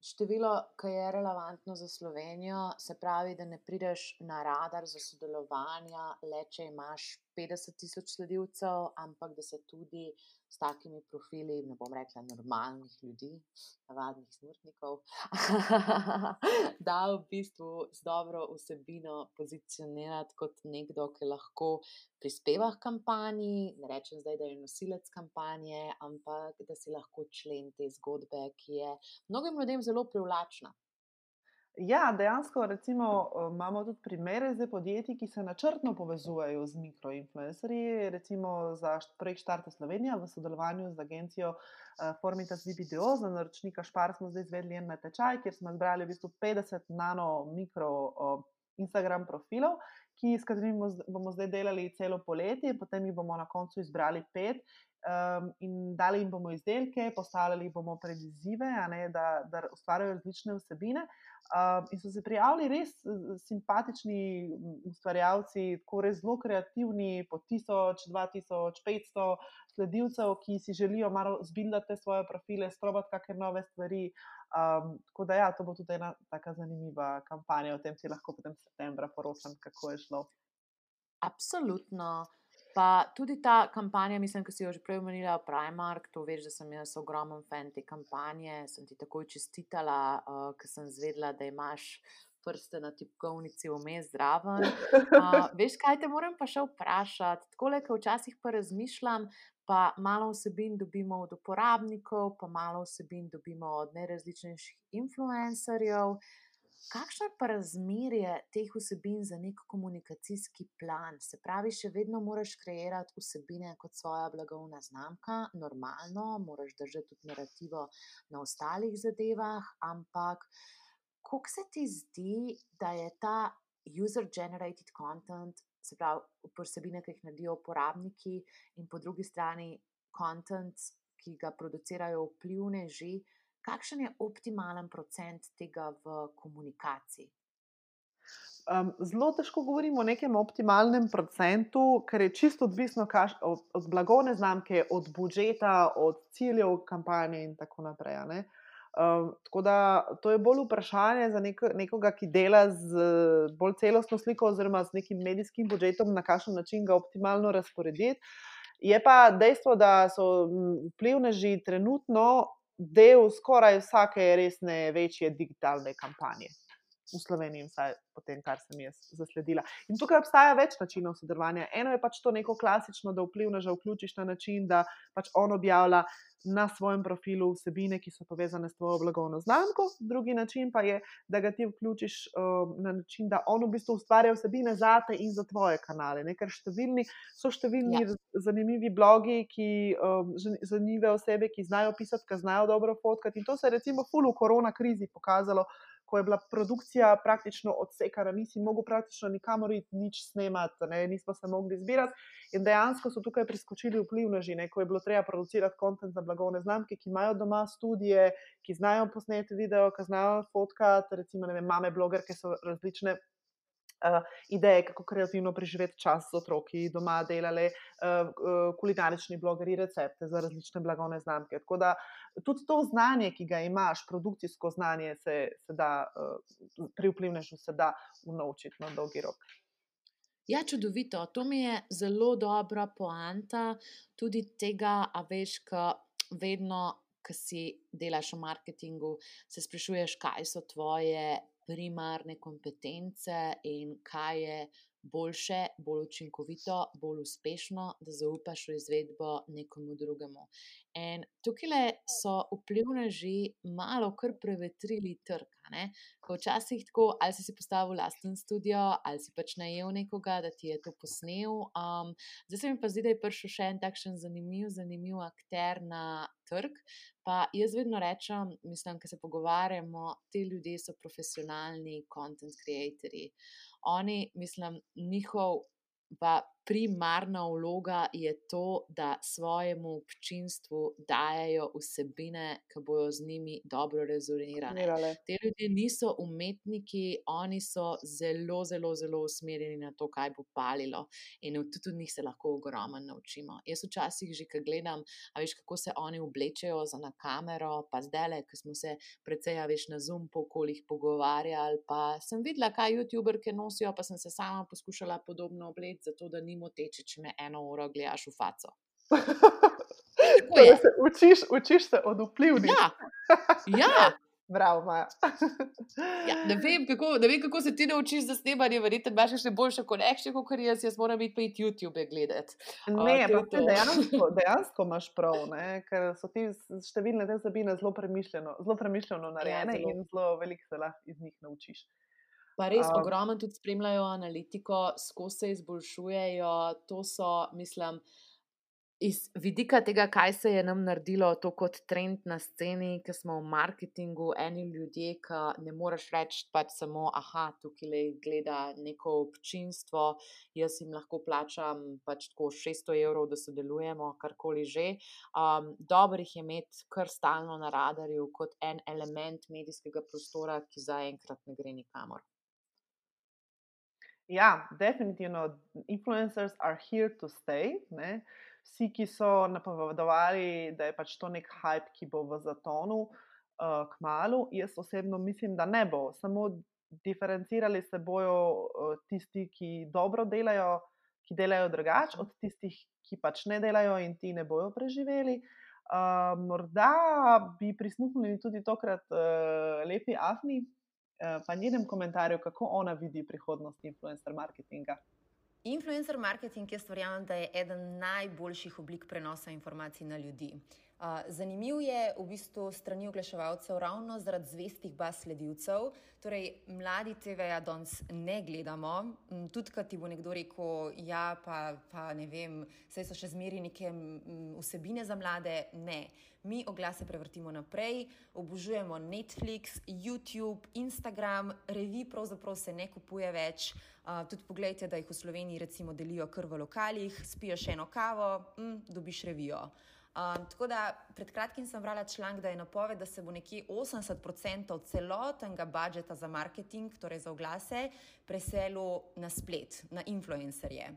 število, ki je relevantno za Slovenijo, se pravi, da ne prideš na radar za sodelovanje, le če imaš 50 tisoč sledilcev, ampak da se tudi s takimi profili, ne bom rekla, normalnih ljudi, navadnih smrtnikov, da v bistvu z dobro vsebino pozicionirati kot nekdo, ki lahko prispeva k kampanji. Ne rečem zdaj, da je nosilec kampanje, ampak da si lahko člen te zgodbe, ki je mnogim ljudem zelo privlačna. Ja, dejansko recimo, imamo tudi primere za podjetja, ki se načrtno povezujejo z mikroinfluencerji. Recimo za projekt Štarte Slovenija v sodelovanju z agencijo uh, Formitas Video, za naročnika Špar smo zdaj izvedli en natečaj, kjer smo zbrali v bistvu 50 nano mikro uh, Instagram profilov, ki, s katerimi bomo zdaj delali celo poletje, potem jih bomo na koncu izbrali pet. Um, in dali jim bomo izdelke, postavljali bomo predizive, da, da ustvarjajo različne vsebine. Uh, in so se prijavili res simpatični ustvarjalci, tako res zelo kreativni, po 1000, 2000, 500 sledilcev, ki si želijo malo zbildati svoje profile, sprobati kakšne nove stvari. Um, tako da, ja, to bo tudi ena tako zanimiva kampanja, o tem si lahko potem septembra poročam, kako je šlo. Absolutno. Pa tudi ta kampanja, mislim, da si jo že prej omenila, Primark, to veš, da sem jaz ogromen fan te kampanje. Sem ti takoj čestitala, uh, ker sem zvedela, da imaš prste na tipkovnici vmes zraven. Uh, veš, kaj te moram pa še vprašati? Tako le, ker včasih pa razmišljam, pa malo vsebin dobimo od uporabnikov, pa malo vsebin dobimo od najrazličnejših influencerjev. Kakšno je pa razmerje teh vsebin za nek komunikacijski plan? Se pravi, še vedno moraš kreirati vsebine kot svoja blagovna znamka, normalno, moraš držati tudi narativo na ostalih zadevah, ampak kako se ti zdi, da je ta user-generated content, se pravi, vsebine, ki jih naredijo uporabniki, in po drugi strani content, ki ga producirajo vplivneži kakšen je optimalen procent tega v komunikaciji? Um, zelo težko govorimo o nekem optimalnem procentu, ker je čisto odvisno kaž, od, od blagovne znamke, od budžeta, od ciljev kampanje in tako naprej. Um, tako da to je bolj vprašanje za nek, nekoga, ki dela z bolj celostno sliko, oziroma z nekim medijskim budžetom, na kakšen način ga optimalno razporediti. Je pa dejstvo, da so vplivneži trenutno del skoraj vsake resne, večje digitalne kampanje v Sloveniji, vsaj po tem, kar sem jaz zasledila. In tukaj obstaja več načinov sodelovanja. Eno je pač to neko klasično, da vplivna že vključiš na način, da pač on objavlja na svojem profilu vsebine, ki so povezane s tvojo blagovno znamko, drugi način pa je, da ga ti vključiš um, na način, da on v bistvu ustvarja vsebine za te in za tvoje kanale. Ne? Ker številni, so številni ja. zanimivi blogi, ki um, zanimive osebe, ki znajo pisati, ki znajo dobro fotkati. In to se je recimo ful v korona krizi pokazalo ko je bila produkcija praktično odsekana, nisi mogel praktično nikamor nič snemati, ne? nismo se mogli zbirati. In dejansko so tukaj priskočili vplivneži, ko je bilo treba producirati kontent za blagovne znamke, ki imajo doma studije, ki znajo posneti video, ki znajo fotkati, recimo, ne vem, mame blogerke so različne uh, ideje, kako kreativno preživeti čas z otroki, doma delali, uh, uh, kulinarični blogeri, recepte za različne blagovne znamke. Tako da tudi to znanje, ki ga imaš, produkcijsko znanje, se, se da uh, pri vplivnežu se da unovčiti na dolgi rok. Ja, čudovito. To mi je zelo dobra poanta tudi tega, a veš, ka vedno, ki si delaš v marketingu, se sprašuješ, kaj so tvoje primarne kompetence in kaj je boljše, bolj učinkovito, bolj uspešno, da zaupaš v izvedbo nekomu drugemu. In tukaj so vplivneži malo kar prevetrili trg. Ko včasih tako, ali si si postavil lasten studio, ali si pač najel nekoga, da ti je to posnel. Um, zdaj se mi pa zdi, da je prišel še en takšen zanimiv, zanimiv akter na trg. Pa jaz vedno rečem, mislim, ker se pogovarjamo, ti ljudje so profesionalni content creatorji. Oni, mislim, njihov pa primarna vloga je to, da svojemu občinstvu dajo vsebine, ki bojo z njimi dobro rezonirane. Te ljudje niso umetniki, oni so zelo, zelo, zelo usmerjeni na to, kaj bo palilo. In tudi od njih se lahko ogromno naučimo. Jaz včasih že, ki gledam, veš, kako se oni oblečejo za na kamero, pa zdaj le, ki smo se precej, veš, na Zoom po okoljih pogovarjali. Pa sem videla, kaj YouTuberke nosijo, pa sem se sama poskušala podobno obleči, zato da ni moteče, če me eno uro gledaš v faco. Se učiš, učiš se od vplivnih. Ja, ja. Bravo, ja, ne, vem, kako, ne vem, kako se ti naučiš za snemanje, verjetno imaš še boljše konekcije, kot jaz, jaz moram biti pa iti YouTube gledati. Ne, uh, pa dejansko, dejansko imaš prav, ne? ker so ti številne te zabine zelo premišljeno, zelo premišljeno ja, narejene ja, zelo. in zelo veliko se lahko iz njih naučiš. Pa res um, ogromno tudi spremljajo analitiko, skozi se izboljšujejo. To so, mislim, iz vidika tega, kaj se je nam naredilo, to kot trend na sceni, ki smo v marketingu, eni ljudje, ki ne moreš reči, pač samo, ah, tukaj le gleda neko občinstvo, jaz jim lahko plačam pač tako 600 evrov, da sodelujemo, karkoli že. Um, dobro jih je imeti kar stalno na radarju kot en element medijskega prostora, ki zaenkrat ne gre nikamor. Ja, definitivno, influencers are here to stay. Ne? Vsi, ki so napovedovali, da je pač to nek hype, ki bo v zatonu uh, k malu, jaz osebno mislim, da ne bo. Samo diferencirali se bojo uh, tisti, ki dobro delajo, ki delajo drugače, od tistih, ki pač ne delajo in ti ne bojo preživeli. Uh, morda bi prisluhnili tudi tokrat uh, lepi Afni, pa njenem komentarju, kako ona vidi prihodnost influencer marketinga. Influencer marketing, jaz verjamem, da je eden najboljših oblik prenosa informacij na ljudi. Zanimiv je v bistvu strani oglaševalcev ravno zaradi zvestih baz sledilcev. Torej, mladi TV-ja danes ne gledamo. Tudi, kad ti bo nekdo rekel, ja, pa, pa ne vem, saj so še zmeri neke vsebine za mlade. Ne. Mi oglase prevrtimo naprej, obožujemo Netflix, YouTube, Instagram, revi pravzaprav se ne kupuje več. Tudi pogledajte, da jih v Sloveniji recimo delijo kar v lokalih, spiješ eno kavo, mm, dobiš revijo. Um, tako da pred kratkim sem brala članek, da je napoved, da se bo nekje 80% celotnega budžeta za marketing, torej za oglase, preselil na splet, na influencerje.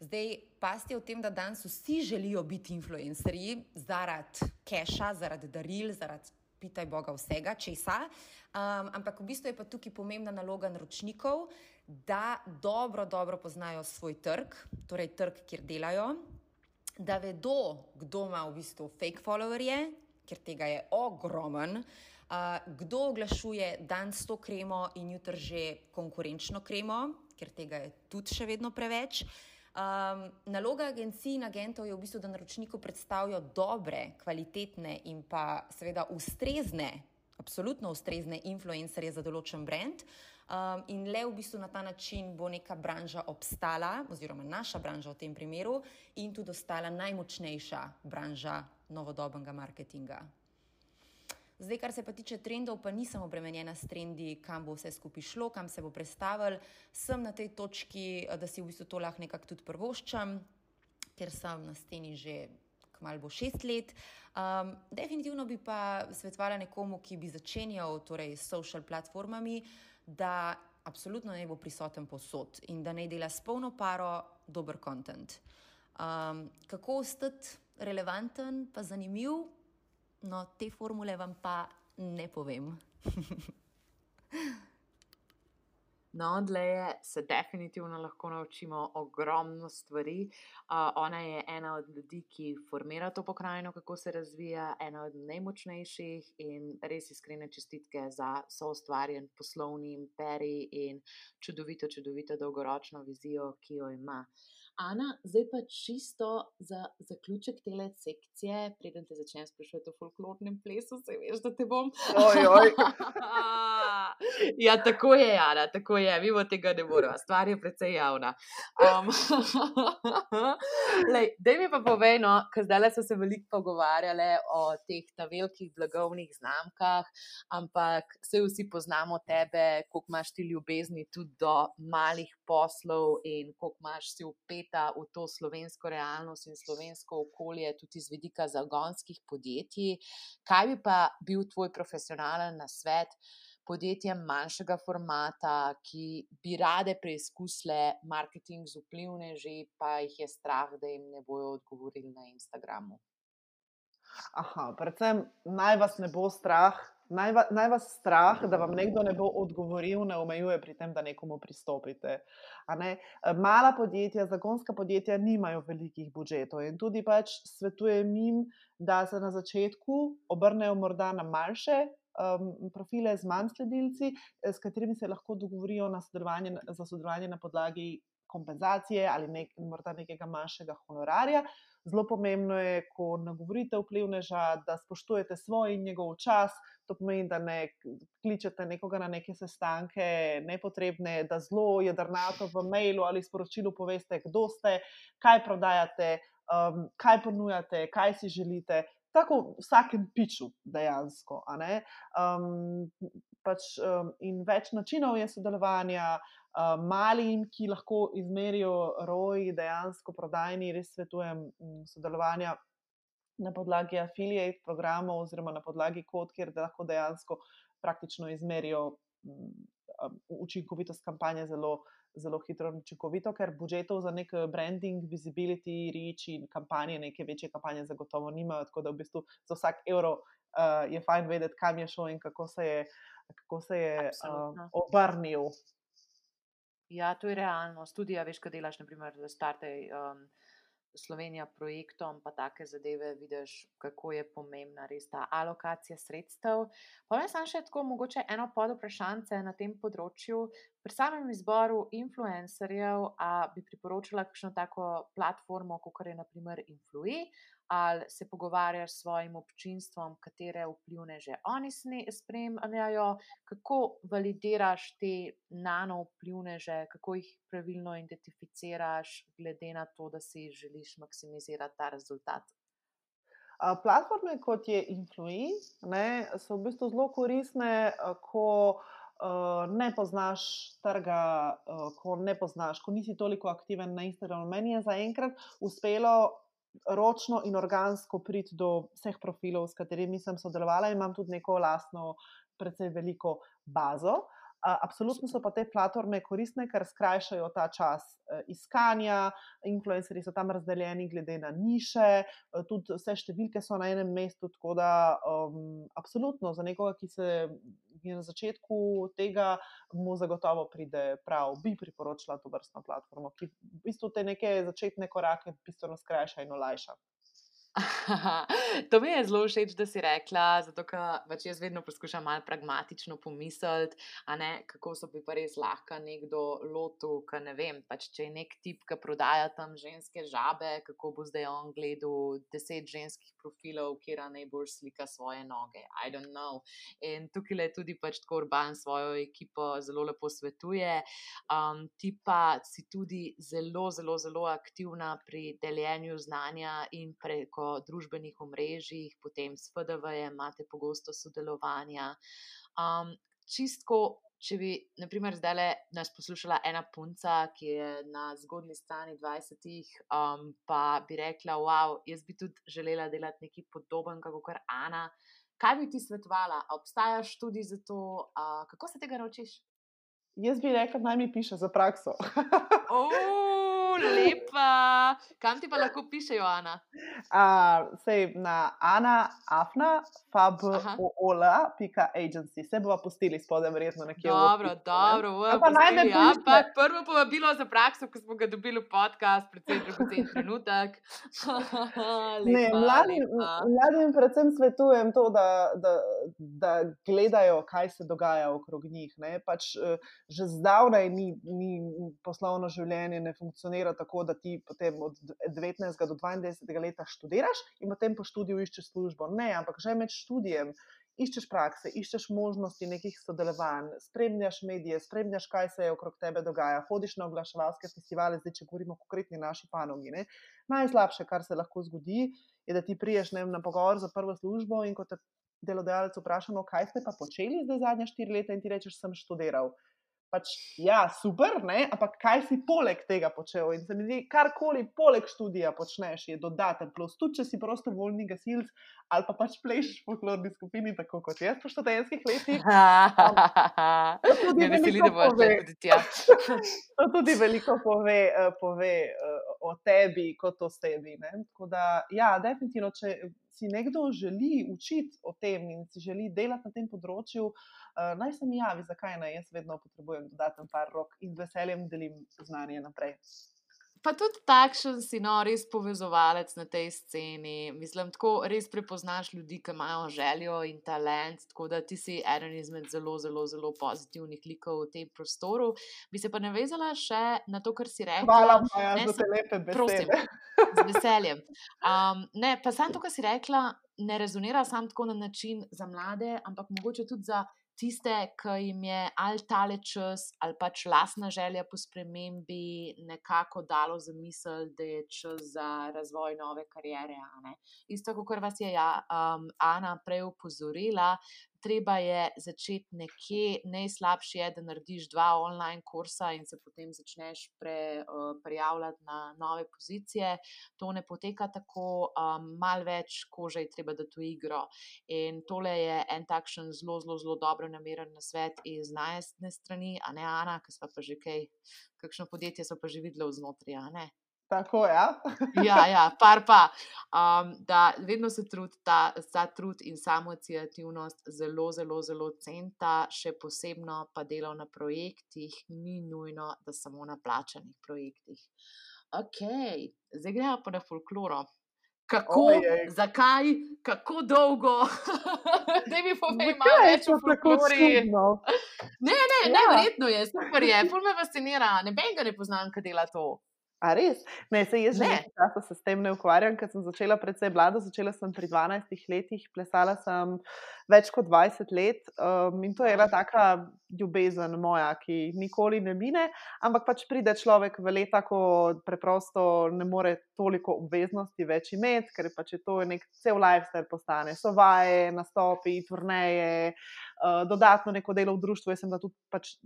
Zdaj, pasti o tem, da danes vsi želijo biti influencerji zaradi keša, zaradi daril, zaradi pitaj Boga vsega, česa. Um, ampak v bistvu je pa tukaj pomembna naloga naročnikov, da dobro, dobro poznajo svoj trg, torej trg, kjer delajo, da vedo, kdo ima v bistvu fake followerje, ker tega je ogromen, uh, kdo oglašuje danes to kremo in jutri že konkurenčno kremo, ker tega je tudi še vedno preveč. Um, naloga agencij in agentov je v bistvu, da naročniku predstavijo dobre, kvalitetne in pa seveda ustrezne, absolutno ustrezne influencerje za določen brand. Um, in le v bistvu na ta način bo neka branža obstala, oziroma naša branža v tem primeru, in tudi ostala najmočnejša branža novodobnega marketinga. Zdaj, kar se pa tiče trendov, pa nisem obremenjena s trendi, kam bo vse skupaj šlo, kam se bo predstavil. Sem na tej točki, da si v bistvu to lahko nekako tudi prvoščam, ker sem na steni že malo bo šest let. Um, definitivno bi pa svetovala nekomu, ki bi začenjal torej, s social platformami, da absolutno ne bo prisoten posod in da ne dela s polno paro dober kontent. Um, kako ostati relevanten, pa zanimiv, no te formule vam pa ne povem. No, odleje se definitivno lahko naučimo ogromno stvari. Uh, ona je ena od ljudi, ki formira to pokrajino, kako se razvija, ena od najmočnejših in res iskrene čestitke za soustvarjen poslovni imperij in čudovito, čudovito dolgoročno vizijo, ki jo ima. Uh, Ana, zdaj pa čisto za zaključek te sekcije, preden te začnem sprašovati o folklornem plesu, se veš, da te bom. Oj, oj. ja, tako je, Ana, tako je, mi od tega ne moremo, stvar je precej javna. Um, Dej mi pa povej, no, ker zdaj smo se veliko pogovarjali o teh velikih blagovnih znamkah, ampak vse vsi poznamo tebe, koliko imaš ti ljubezni tudi do malih poslov in koliko imaš si upet vpeta v to slovensko realnost in slovensko okolje, tudi z vidika zagonskih podjetij. Kaj bi pa bil tvoj profesionalen nasvet podjetjem manjšega formata, ki bi rade preizkusile marketing z vplivneži, pa jih je strah, da jim ne bojo odgovorili na Instagramu? Aha, predvsem naj vas ne bo strah, naj, va, naj vas strah, da vam nekdo ne bo odgovoril, ne omejuje pri tem, da nekomu pristopite. Ne? Mala podjetja, zagonska podjetja nimajo velikih budžetov in tudi pač svetujem jim, da se na začetku obrnejo morda na manjše. Um, profile z manj sledilci, s katerimi se lahko dogovorijo sodelovanje, za sodelovanje na podlagi kompenzacije ali nek, morda nekega manjšega honorarja. Zelo pomembno je, ko nagovorite vplivneža, da spoštujete svoj in njegov čas, to pomeni, da ne kličete nekoga na neke sestanke, nepotrebne, da zelo jedrnato v mailu ali sporočilu poveste, kdo ste, kaj prodajate, um, kaj ponujate, kaj si želite. Tako v vsakem piču, dejansko. Um, pač, um, in več načinov je sodelovanja, um, malim, ki lahko izmerijo roj, dejansko prodajni, res svetujem um, sodelovanja na podlagi affiliate programov oziroma na podlagi kod, kjer lahko dejansko praktično izmerijo um, učinkovitost kampanje zelo, zelo hitro in učinkovito, ker budžetov za nek branding, visibility, reach in kampanje, neke večje kampanje zagotovo nimajo, tako da v bistvu za vsak evro uh, je fajn vedeti, kam je šel in kako se je, kako se je uh, obrnil. Ja, to je realnost. Tudi, ja, veš, kaj delaš, naprimer, za starte. Um, Slovenija projektom, pa take zadeve, vidiš, kako je pomembna res ta alokacija sredstev. Me sam še tako, mogoče eno pod vprašanje na tem področju. Pri samem izboru influencerjev, a bi priporočila kakšno tako platformo, kot je naprimer Influi, ali se pogovarjaš s svojim občinstvom, katere vplivne že oni spremljajo, kako validiraš te nano vplivne že, kako jih pravilno identificiraš, glede na to, da si želiš maksimizirati ta rezultat. Platforme kot je Influence so v bistvu zelo koristne, ko uh, ne poznaš trga, uh, ko ne poznaš, ko nisi toliko aktiven na Instagramu. Meni je zaenkrat uspelo ročno in organsko priti do vseh profilov, s katerimi sem sodelovala, in imam tudi neko lastno, precej veliko bazo. Absolutno so pa te platforme koristne, ker skrajšajo ta čas e, iskanja, influencerji so tam razdeljeni glede na niše, e, tudi vse številke so na enem mestu. Tako da, um, absolutno za nekoga, ki se je na začetku tega, mu zagotovo pride prav, bi priporočila to vrstno platformo, ki v bistvu te neke začetne korake bistveno skrajša in olajša. to mi je zelo všeč, da si rekla, zato ker pač jaz vedno poskušam malo pragmatično pomisliti, kako so bi pa res lahko nekdo lotil, ker ne vem. Pač, če je nek tip, ki prodaja tam ženske žabe, kako bo zdaj on gledal deset ženskih profilov, kjer najbolj slika svoje noge. I don't know. In tukaj le tudi pač tako urban svojo ekipo zelo lepo svetuje. Um, ti pa si tudi zelo, zelo, zelo aktivna pri deljenju znanja in preko preko družbenih omrežij, potem s FDV-jem imate pogosto sodelovanja. Um, čistko, če bi, naprimer, zdaj le nas poslušala ena punca, ki je na zgodni strani 20, um, pa bi rekla, wow, jaz bi tudi želela delati nekaj podobnega kot Ana. Kaj bi ti svetovala? Obstaja študij za to, uh, kako se tega naučiš? Jaz bi rekla, naj mi piše za prakso. oh, lepa. Kam ti pa lahko piše, Joana? Uh, sej na Ana, Afna, fabola.agency. Se bomo pustili spodaj, verjetno nekje. Dobro, v dobro, v pa najme ja, pa prvo povabilo za prakso, ko smo ga dobili v podcast, predvsem drugocen trenutek. ne, mladim, mladim predvsem svetujem to, da, da, da gledajo, kaj se dogaja okrog njih. Pač, uh, že zdavnaj ni, ni poslovno življenje, ne funkcionira tako, da ti potem od 19 do 22 leta študiraš in potem po študiju iščeš službo. Ne, ampak že med študijem. Iščeš prakse, iščeš možnosti nekih sodelovanj, spremljaš medije, spremljaš, kaj se je okrog tebe dogaja, hodiš na oglaševalske festivale, zdaj, če govorimo o konkretni naši panogi. Ne? Najslabše, kar se lahko zgodi, je, da ti priješ ne, na pogovor za prvo službo in ko te delodajalec vpraša, no, kaj ste pa počeli zdaj zadnja štiri leta in ti rečeš, sem študiral pač, ja, super, ne? ampak kaj si poleg tega počel? In se mi zdi, karkoli poleg študija počneš, je dodaten plus. Tudi če si prostovoljni gasilc ali pa pač plešeš v folklorni skupini, tako kot jaz po študentskih letih. Ne veseli, da boš tudi ti. To tudi veliko pove, uh, pove uh, o tebi, kot o sebi. Tako da, ja, definitivno, če si nekdo želi učiti o tem in si želi delati na tem področju, uh, naj se mi javi, zakaj ne. Jaz vedno potrebujem dodaten par rok in z veseljem delim znanje naprej. Pa tudi takšen si, no, res povezovalec na tej sceni. Mislim, tako res prepoznaš ljudi, ki imajo željo in talent. Tako da ti si eden izmed zelo, zelo, zelo pozitivnih likov v tem prostoru. Bi se pa navezala še na to, kar si rekla. Hvala, Maja, za te lepe besede. Prosim, z veseljem. Um, ne, pa samo to, kar si rekla, ne rezonira samo tako na način za mlade, ampak mogoče tudi za tiste, ki jim je ali tale čas, ali pač lasna želja po spremembi, nekako dalo za misel, da je čas za razvoj nove kariere. Isto, kot vas je ja, um, Ana prej upozorila, treba je začeti nekje, najslabše je, da narediš dva online kursa in se potem začneš pre, uh, prijavljati na nove pozicije. To ne poteka tako, um, malo več kože je treba, da to igro. In tole je en takšen zelo, zelo, zelo dobro nameren na svet iz najstne strani, a ne Ana, ki smo pa že kaj, kakšno podjetje so pa že videli vznotraj. Tako je. Ja. ja, ja, par pa. Um, da vedno se trud, ta, ta trud in samoocijativnost zelo, zelo, zelo centa, še posebno pa delo na projektih, ni nujno, da samo na plačanih projektih. Ok, zdaj gremo pa na folkloro. Kako, Ojej. zakaj, kako dolgo, da bi povedal malo več o folklori? Ne, ne, ja. ne, verjetno je, super je, pol me fascinira, ne vem, ga ne poznam, kaj dela to. A res? Ne, se jaz že nekaj časa se s tem ne ukvarjam, ker sem začela predvsej mlada, začela sem pri 12 letih, plesala sem več kot 20 let um, in to je ena taka ljubezen moja, ki nikoli ne mine, ampak pač pride človek v leta, ko preprosto ne more toliko obveznosti več imeti, ker pač je to nek cel lifestyle postane. So vaje, nastopi, turneje, uh, dodatno neko delo v društvu. Jaz sem tudi pač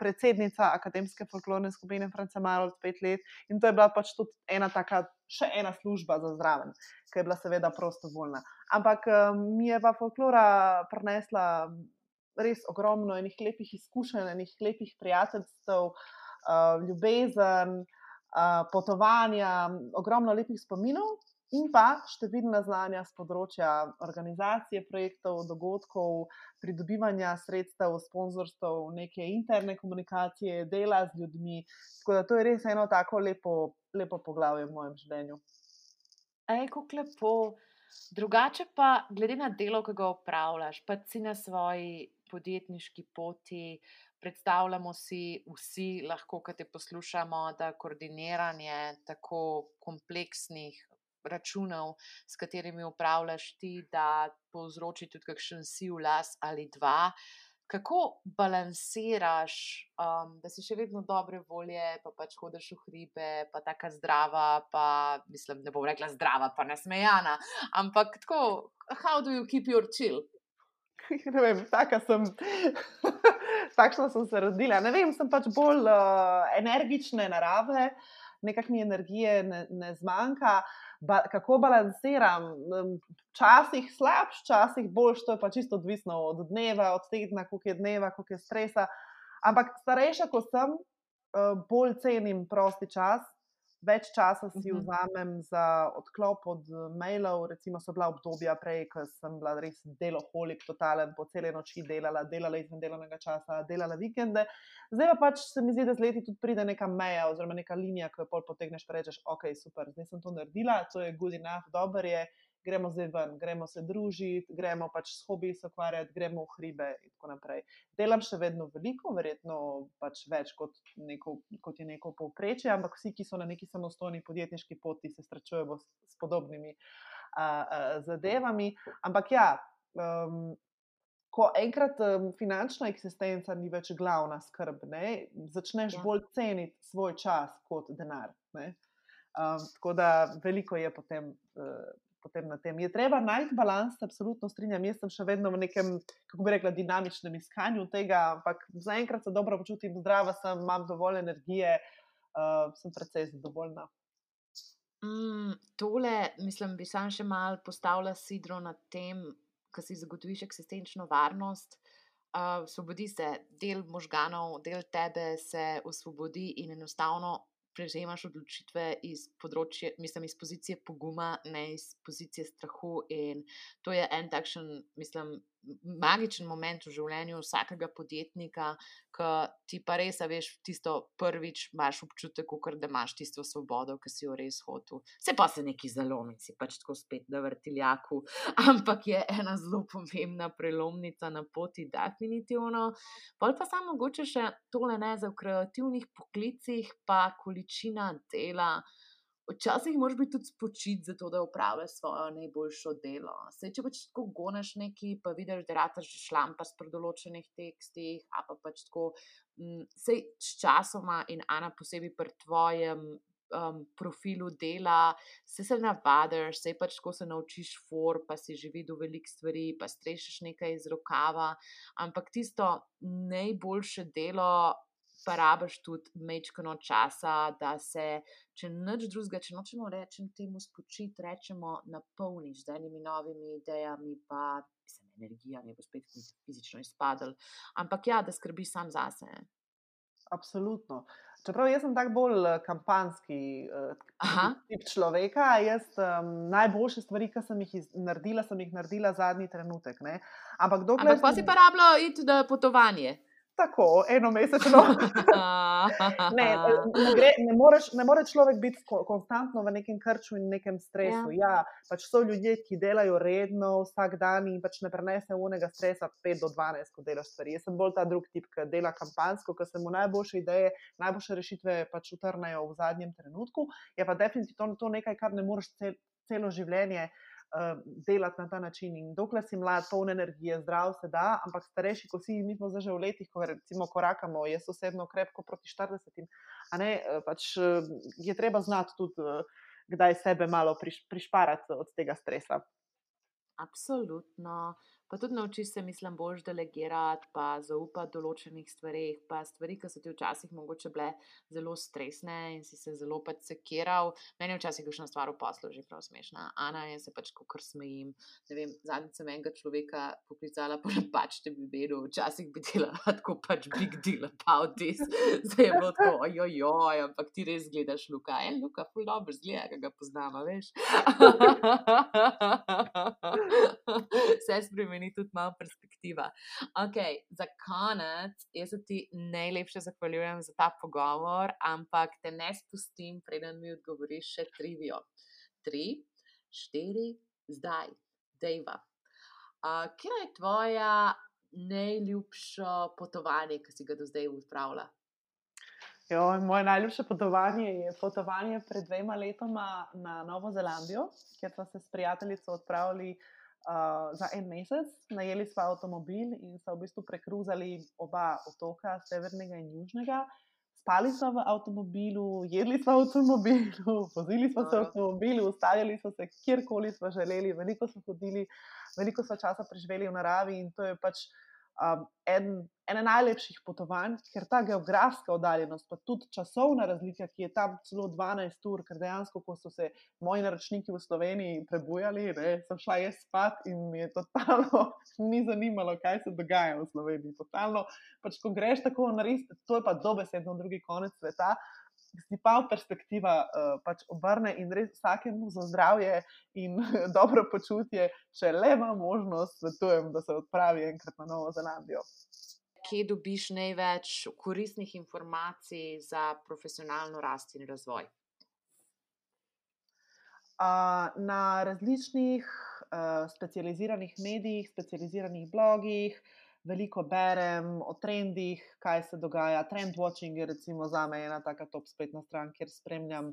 predsednica akademske folklorne skupine Franca Maro od pet let in to je bila pač tudi ena taka, še ena služba za zraven, ki je bila seveda prostovoljna. Ampak um, mi je pa folklora prinesla res ogromno enih lepih izkušenj, enih lepih prijateljstv, uh, ljubezen, uh, potovanja, ogromno lepih spominov. In pa številna znanja z področja organizacije projektov, dogodkov, pridobivanja sredstev, sponzorstv, neke interne komunikacije, dela z ljudmi. Tako da to je res eno tako lepo, lepo poglavje v mojem življenju. Ej, kako lepo. Drugače pa, glede na delo, ki ga upravljaš, pa si na svoji podjetniški poti, predstavljamo si vsi, lahko, ki te poslušamo, da koordiniranje tako kompleksnih računov, s katerimi upravljaš ti, da povzroči tudi kakšen siv las ali dva. kako balansiraš, um, da si še vedno dobre volje, pa pač hodiš v hribe, pa tako zdrava, pa mislim, ne bom rekla zdrava, pa nasmejana, ampak tako, how do you keep your chill? Ne vem, taka sem, takšna sem se rodila. Ne vem, sem pač bolj uh, energične narave, nekak mi energije ne, ne zmanjka. Ba, kako balansiram, včasih slabš, včasih boljš, to je pa čisto odvisno od dneva, od tedna, koliko je dneva, koliko je stresa. Ampak starejša, ko sem, eh, bolj cenim prosti čas, več časa si mhm. vzamem za odklop od mailov. Recimo, so bila obdobja prej, ko sem bila res deloholik, totalen, po cele noči delala, delala izven delovnega časa, delala vikende. Zdaj pa pač se mi zdi, da z leti tudi pride neka meja oziroma neka linija, ki jo pol potegneš in rečeš, ok, super, zdaj sem to naredila, to je good enough, dober je gremo zdaj ven, gremo se družiti, gremo pač s hobiji se ukvarjati, gremo v hribe in tako naprej. Delam še vedno veliko, verjetno pač več kot, neko, kot je neko povprečje, ampak vsi, ki so na neki samostojni podjetniški poti, se srečujejo s, s podobnimi a, a, zadevami. Ampak ja. Um, Ko enkrat um, finančna eksistenca ni več glavna skrb, ne, začneš ja. bolj ceniti svoj čas kot denar. Um, tako da veliko je potem uh, potem na tem. Je treba najti balans, absolutno strinjam. Jaz sem še vedno v nekem, kako bi rekla, dinamičnem iskanju tega, ampak zaenkrat se dobro počutim, zdrava sem, imam dovolj energije, uh, sem precej zadovoljna. Mm, tole, mislim, bi sam še mal postavila sidro na tem, da si zagotoviš eksistenčno varnost. Uh, osvobodi se del možganov, del tebe se osvobodi in enostavno prevzemaš odločitve iz, področje, mislim, iz pozicije poguma, ne iz pozicije strahu. In to je en takšen, mislim, magičen moment v življenju vsakega podjetnika, ki ti pa res, veš, tisto prvič imaš občutek, kukor, da imaš tisto svobodo, ki si jo res hotel. Se pa se neki zalomi, si pač tako spet na vrtiljaku, ampak je ena zelo pomembna prelomnica na poti, definitivno. Pol pa samo mogoče še tole ne za v kreativnih poklicih, pa količina dela. Včasih moraš biti tudi spočit za to, da upraviš svojo najboljšo delo. Sej, če pač tako goneš neki, pa vidiš, da rataš že šlampas pri določenih tekstih, a pa pač tako, m, sej s časoma in Ana posebej pri tvojem um, profilu dela, se se navadiš, sej pač tako se naučiš for, pa si že videl veliko stvari, pa strešiš nekaj iz rokava, ampak tisto najboljše delo pa rabiš tudi mečkano časa, da se, če nič drugega, če nočemo reči temu spočiti, rečemo napolniš z enimi novimi idejami, pa se energija ne bo spet fizično izpadla. Ampak ja, da skrbiš sam zase. Absolutno. Čeprav jaz sem tako bolj eh, kampanski uh, tip človeka, jaz um, najboljše stvari, ki sem jih iz, naredila, sem jih naredila zadnji trenutek. Ne? Ampak dokler. Ampak pa si pa rabila iti na potovanje tako, eno mesečno. ne, ne, gre, ne, moreš, ne more človek biti konstantno v nekem krču in nekem stresu. Ja. ja, pač so ljudje, ki delajo redno vsak dan in pač ne prenesejo unega stresa 5 do 12, ko delaš stvari. Jaz sem bolj ta drugi tip, ki dela kampansko, ker se mu najboljše ideje, najboljše rešitve pač utrnajo v zadnjem trenutku. Je pa definitivno to nekaj, kar ne moreš cel, celo življenje. Eh, delati na ta način. In dokler si mlad, poln energije, zdrav se da, ampak starejši, ko si mi smo že v letih, ko recimo korakamo, jaz osebno krepko proti 40, a ne, eh, pač eh, je treba znati tudi, kdaj sebe malo priš, prišparati od tega stresa. Absolutno. Pa tudi naučiš se, mislim, boš delegirati, pa zaupati določenih stvarih, pa stvari, ki so ti včasih mogoče bile zelo stresne in si se zelo pač sekiral. Meni je včasih kakšna stvar v poslu že prav smešna. Ana je se pač kar smejim. Zadnjič sem enega človeka poklicala po napačnem imenu, včasih bi delala tako pač big deal about this. Zdaj je bilo tako, ojoj, ampak ti res gledaš Luka. En Luka, full dobro zgleda, ki ga poznamo, veš. Vse spremeni spremeni tudi malo perspektiva. Ok, za konec, jaz ti najlepše zahvaljujem za ta pogovor, ampak te ne spustim, preden mi odgovoriš še trivijo. Tri, štiri, zdaj, dejva. Uh, kje je tvoja najljubša potovanje, ki si ga do zdaj upravila? Jo, moje najljubše potovanje je potovanje pred dvema letoma na Novo Zelandijo, kjer smo se s prijateljico odpravili uh, uh, za en mesec, najeli smo avtomobil in so v bistvu prekruzali oba otoka, severnega in južnega. Spali smo v avtomobilu, jedli smo v avtomobilu, vozili smo se v avtomobilu, ustavili smo se kjerkoli smo želeli, veliko smo hodili, veliko smo časa preživeli v naravi in to je pač um, en, ena najlepših potovanj, ker ta geografska oddaljenost, pa tudi časovna razlika, ki je tam celo 12 ur, ker dejansko, ko so se moji naročniki v Sloveniji prebujali, ne, sem šla jaz spat in mi je totalno ni zanimalo, kaj se dogaja v Sloveniji. Totalno, pač, ko greš tako narediti, to je pa dobesedno drugi konec sveta si pa perspektiva uh, pač obrne in res vsakemu za zdravje in dobro počutje, če le ima možnost, svetujem, da se odpravi enkrat na Novo Zelandijo. Kje dobiš največ koristnih informacij za profesionalno rast in razvoj? Uh, na različnih uh, specializiranih medijih, specializiranih blogih, uh, veliko berem o trendih, kaj se dogaja. Trend watching je recimo za me ena taka top spletna stran, kjer spremljam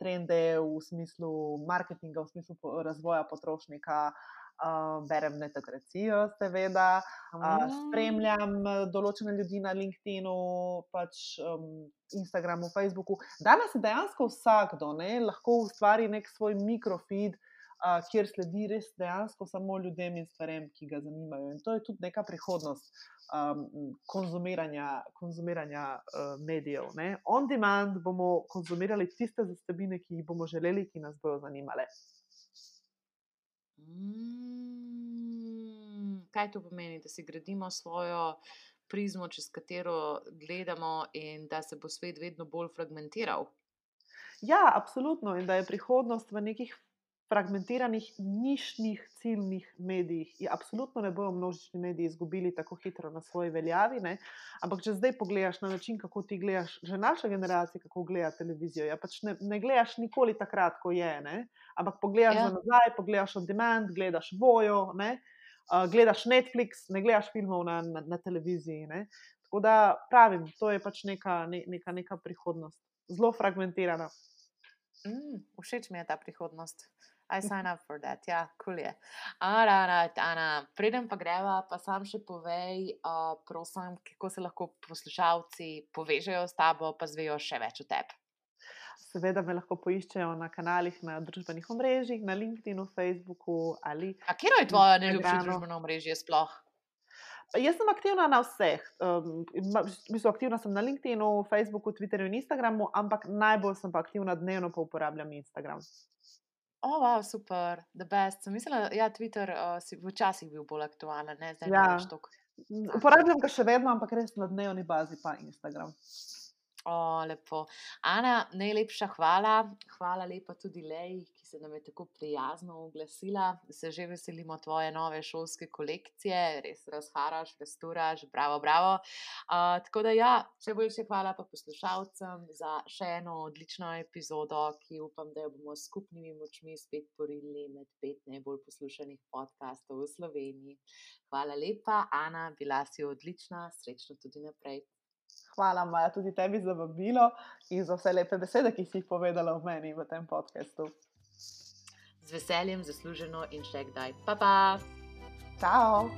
trende v smislu marketinga, v smislu razvoja potrošnika. Uh, berem netokracijo, seveda, uh, spremljam določene ljudi na LinkedIn, pač um, Instagramu, Facebooku. Danes je dejansko vsakdo ne, lahko ustvari nek svoj mikrofeed, uh, kjer sledi res dejansko samo ljudem in stvarem, ki ga zanimajo. In to je tudi neka prihodnost um, konzumiranja, konzumiranja uh, medijev. Ne? On demand bomo konzumirali tiste zasebine, ki jih bomo želeli, ki nas bodo zanimale. Mm, kaj to pomeni, da si gradimo svojo prizmo, čez katero gledamo, in da se bo svet vedno bolj fragmentiral? Ja, absolutno. In da je prihodnost v nekih fragmentiranih, nišnih, ciljnih medijih. Ja, absolutno ne bodo množični mediji izgubili tako hitro na svoji veljavi. Ne? Ampak, če zdaj pogledaš na način, kako ti gledaš, že naša generacija, kako gleda televizijo, ja, pač ne, ne gledaš nikoli takrat, ko je. Ne? Ampak pogledaš ja. nazaj, pogledaš on demand, gledaš bojo, uh, gledaš Netflix, ne gledaš filmov na, na, na televiziji. Ne? Tako da pravim, to je pač neka, ne, neka, neka prihodnost, zelo fragmentirana. Mm, všeč mi je ta prihodnost. I sign up for that, ja, kul cool je. Ana, Ana, preden pa greva, pa sam še povej, uh, prosim, kako se lahko poslušalci povežejo s tabo, pa zvejo še več o tebi. Seveda me lahko poiščejo na kanalih, na družbenih omrežjih, na LinkedIn, Facebooku ali. A kje je tvoje najljubše družbeno omrežje sploh? Jaz sem aktivna na vseh. Um, mislim, aktivna sem na LinkedIn, Facebooku, Twitterju in Instagramu, ampak najbolj sem pa aktivna dnevno, pa uporabljam Instagram. O, oh, wow, super, the best. Sem mislila, da ja, Twitter uh, si včasih bil bolj aktualen, ne zdaj ja. več toliko. Uporabljam ga še vedno, ampak res na dnevni bazi pa Instagram. O, lepo. Ana, najlepša hvala. Hvala lepa tudi Lej, ki se nam je tako prijazno oglasila. Se že veselimo tvoje nove šolske kolekcije, res razharaš, restauraš, bravo, bravo. Uh, tako da, ja, še boljše hvala pa poslušalcem za še eno odlično epizodo, ki upam, da jo bomo s skupnimi močmi spet porili med pet najbolj poslušanih podkastov v Sloveniji. Hvala lepa, Ana, bila si odlična, srečno tudi naprej. Hvala, Maja, tudi tebi za vabilo in za vse lepe besede, ki si jih povedala v meni v tem podkastu z veseljem zasluženo in še kdaj. Pa pa! Ciao!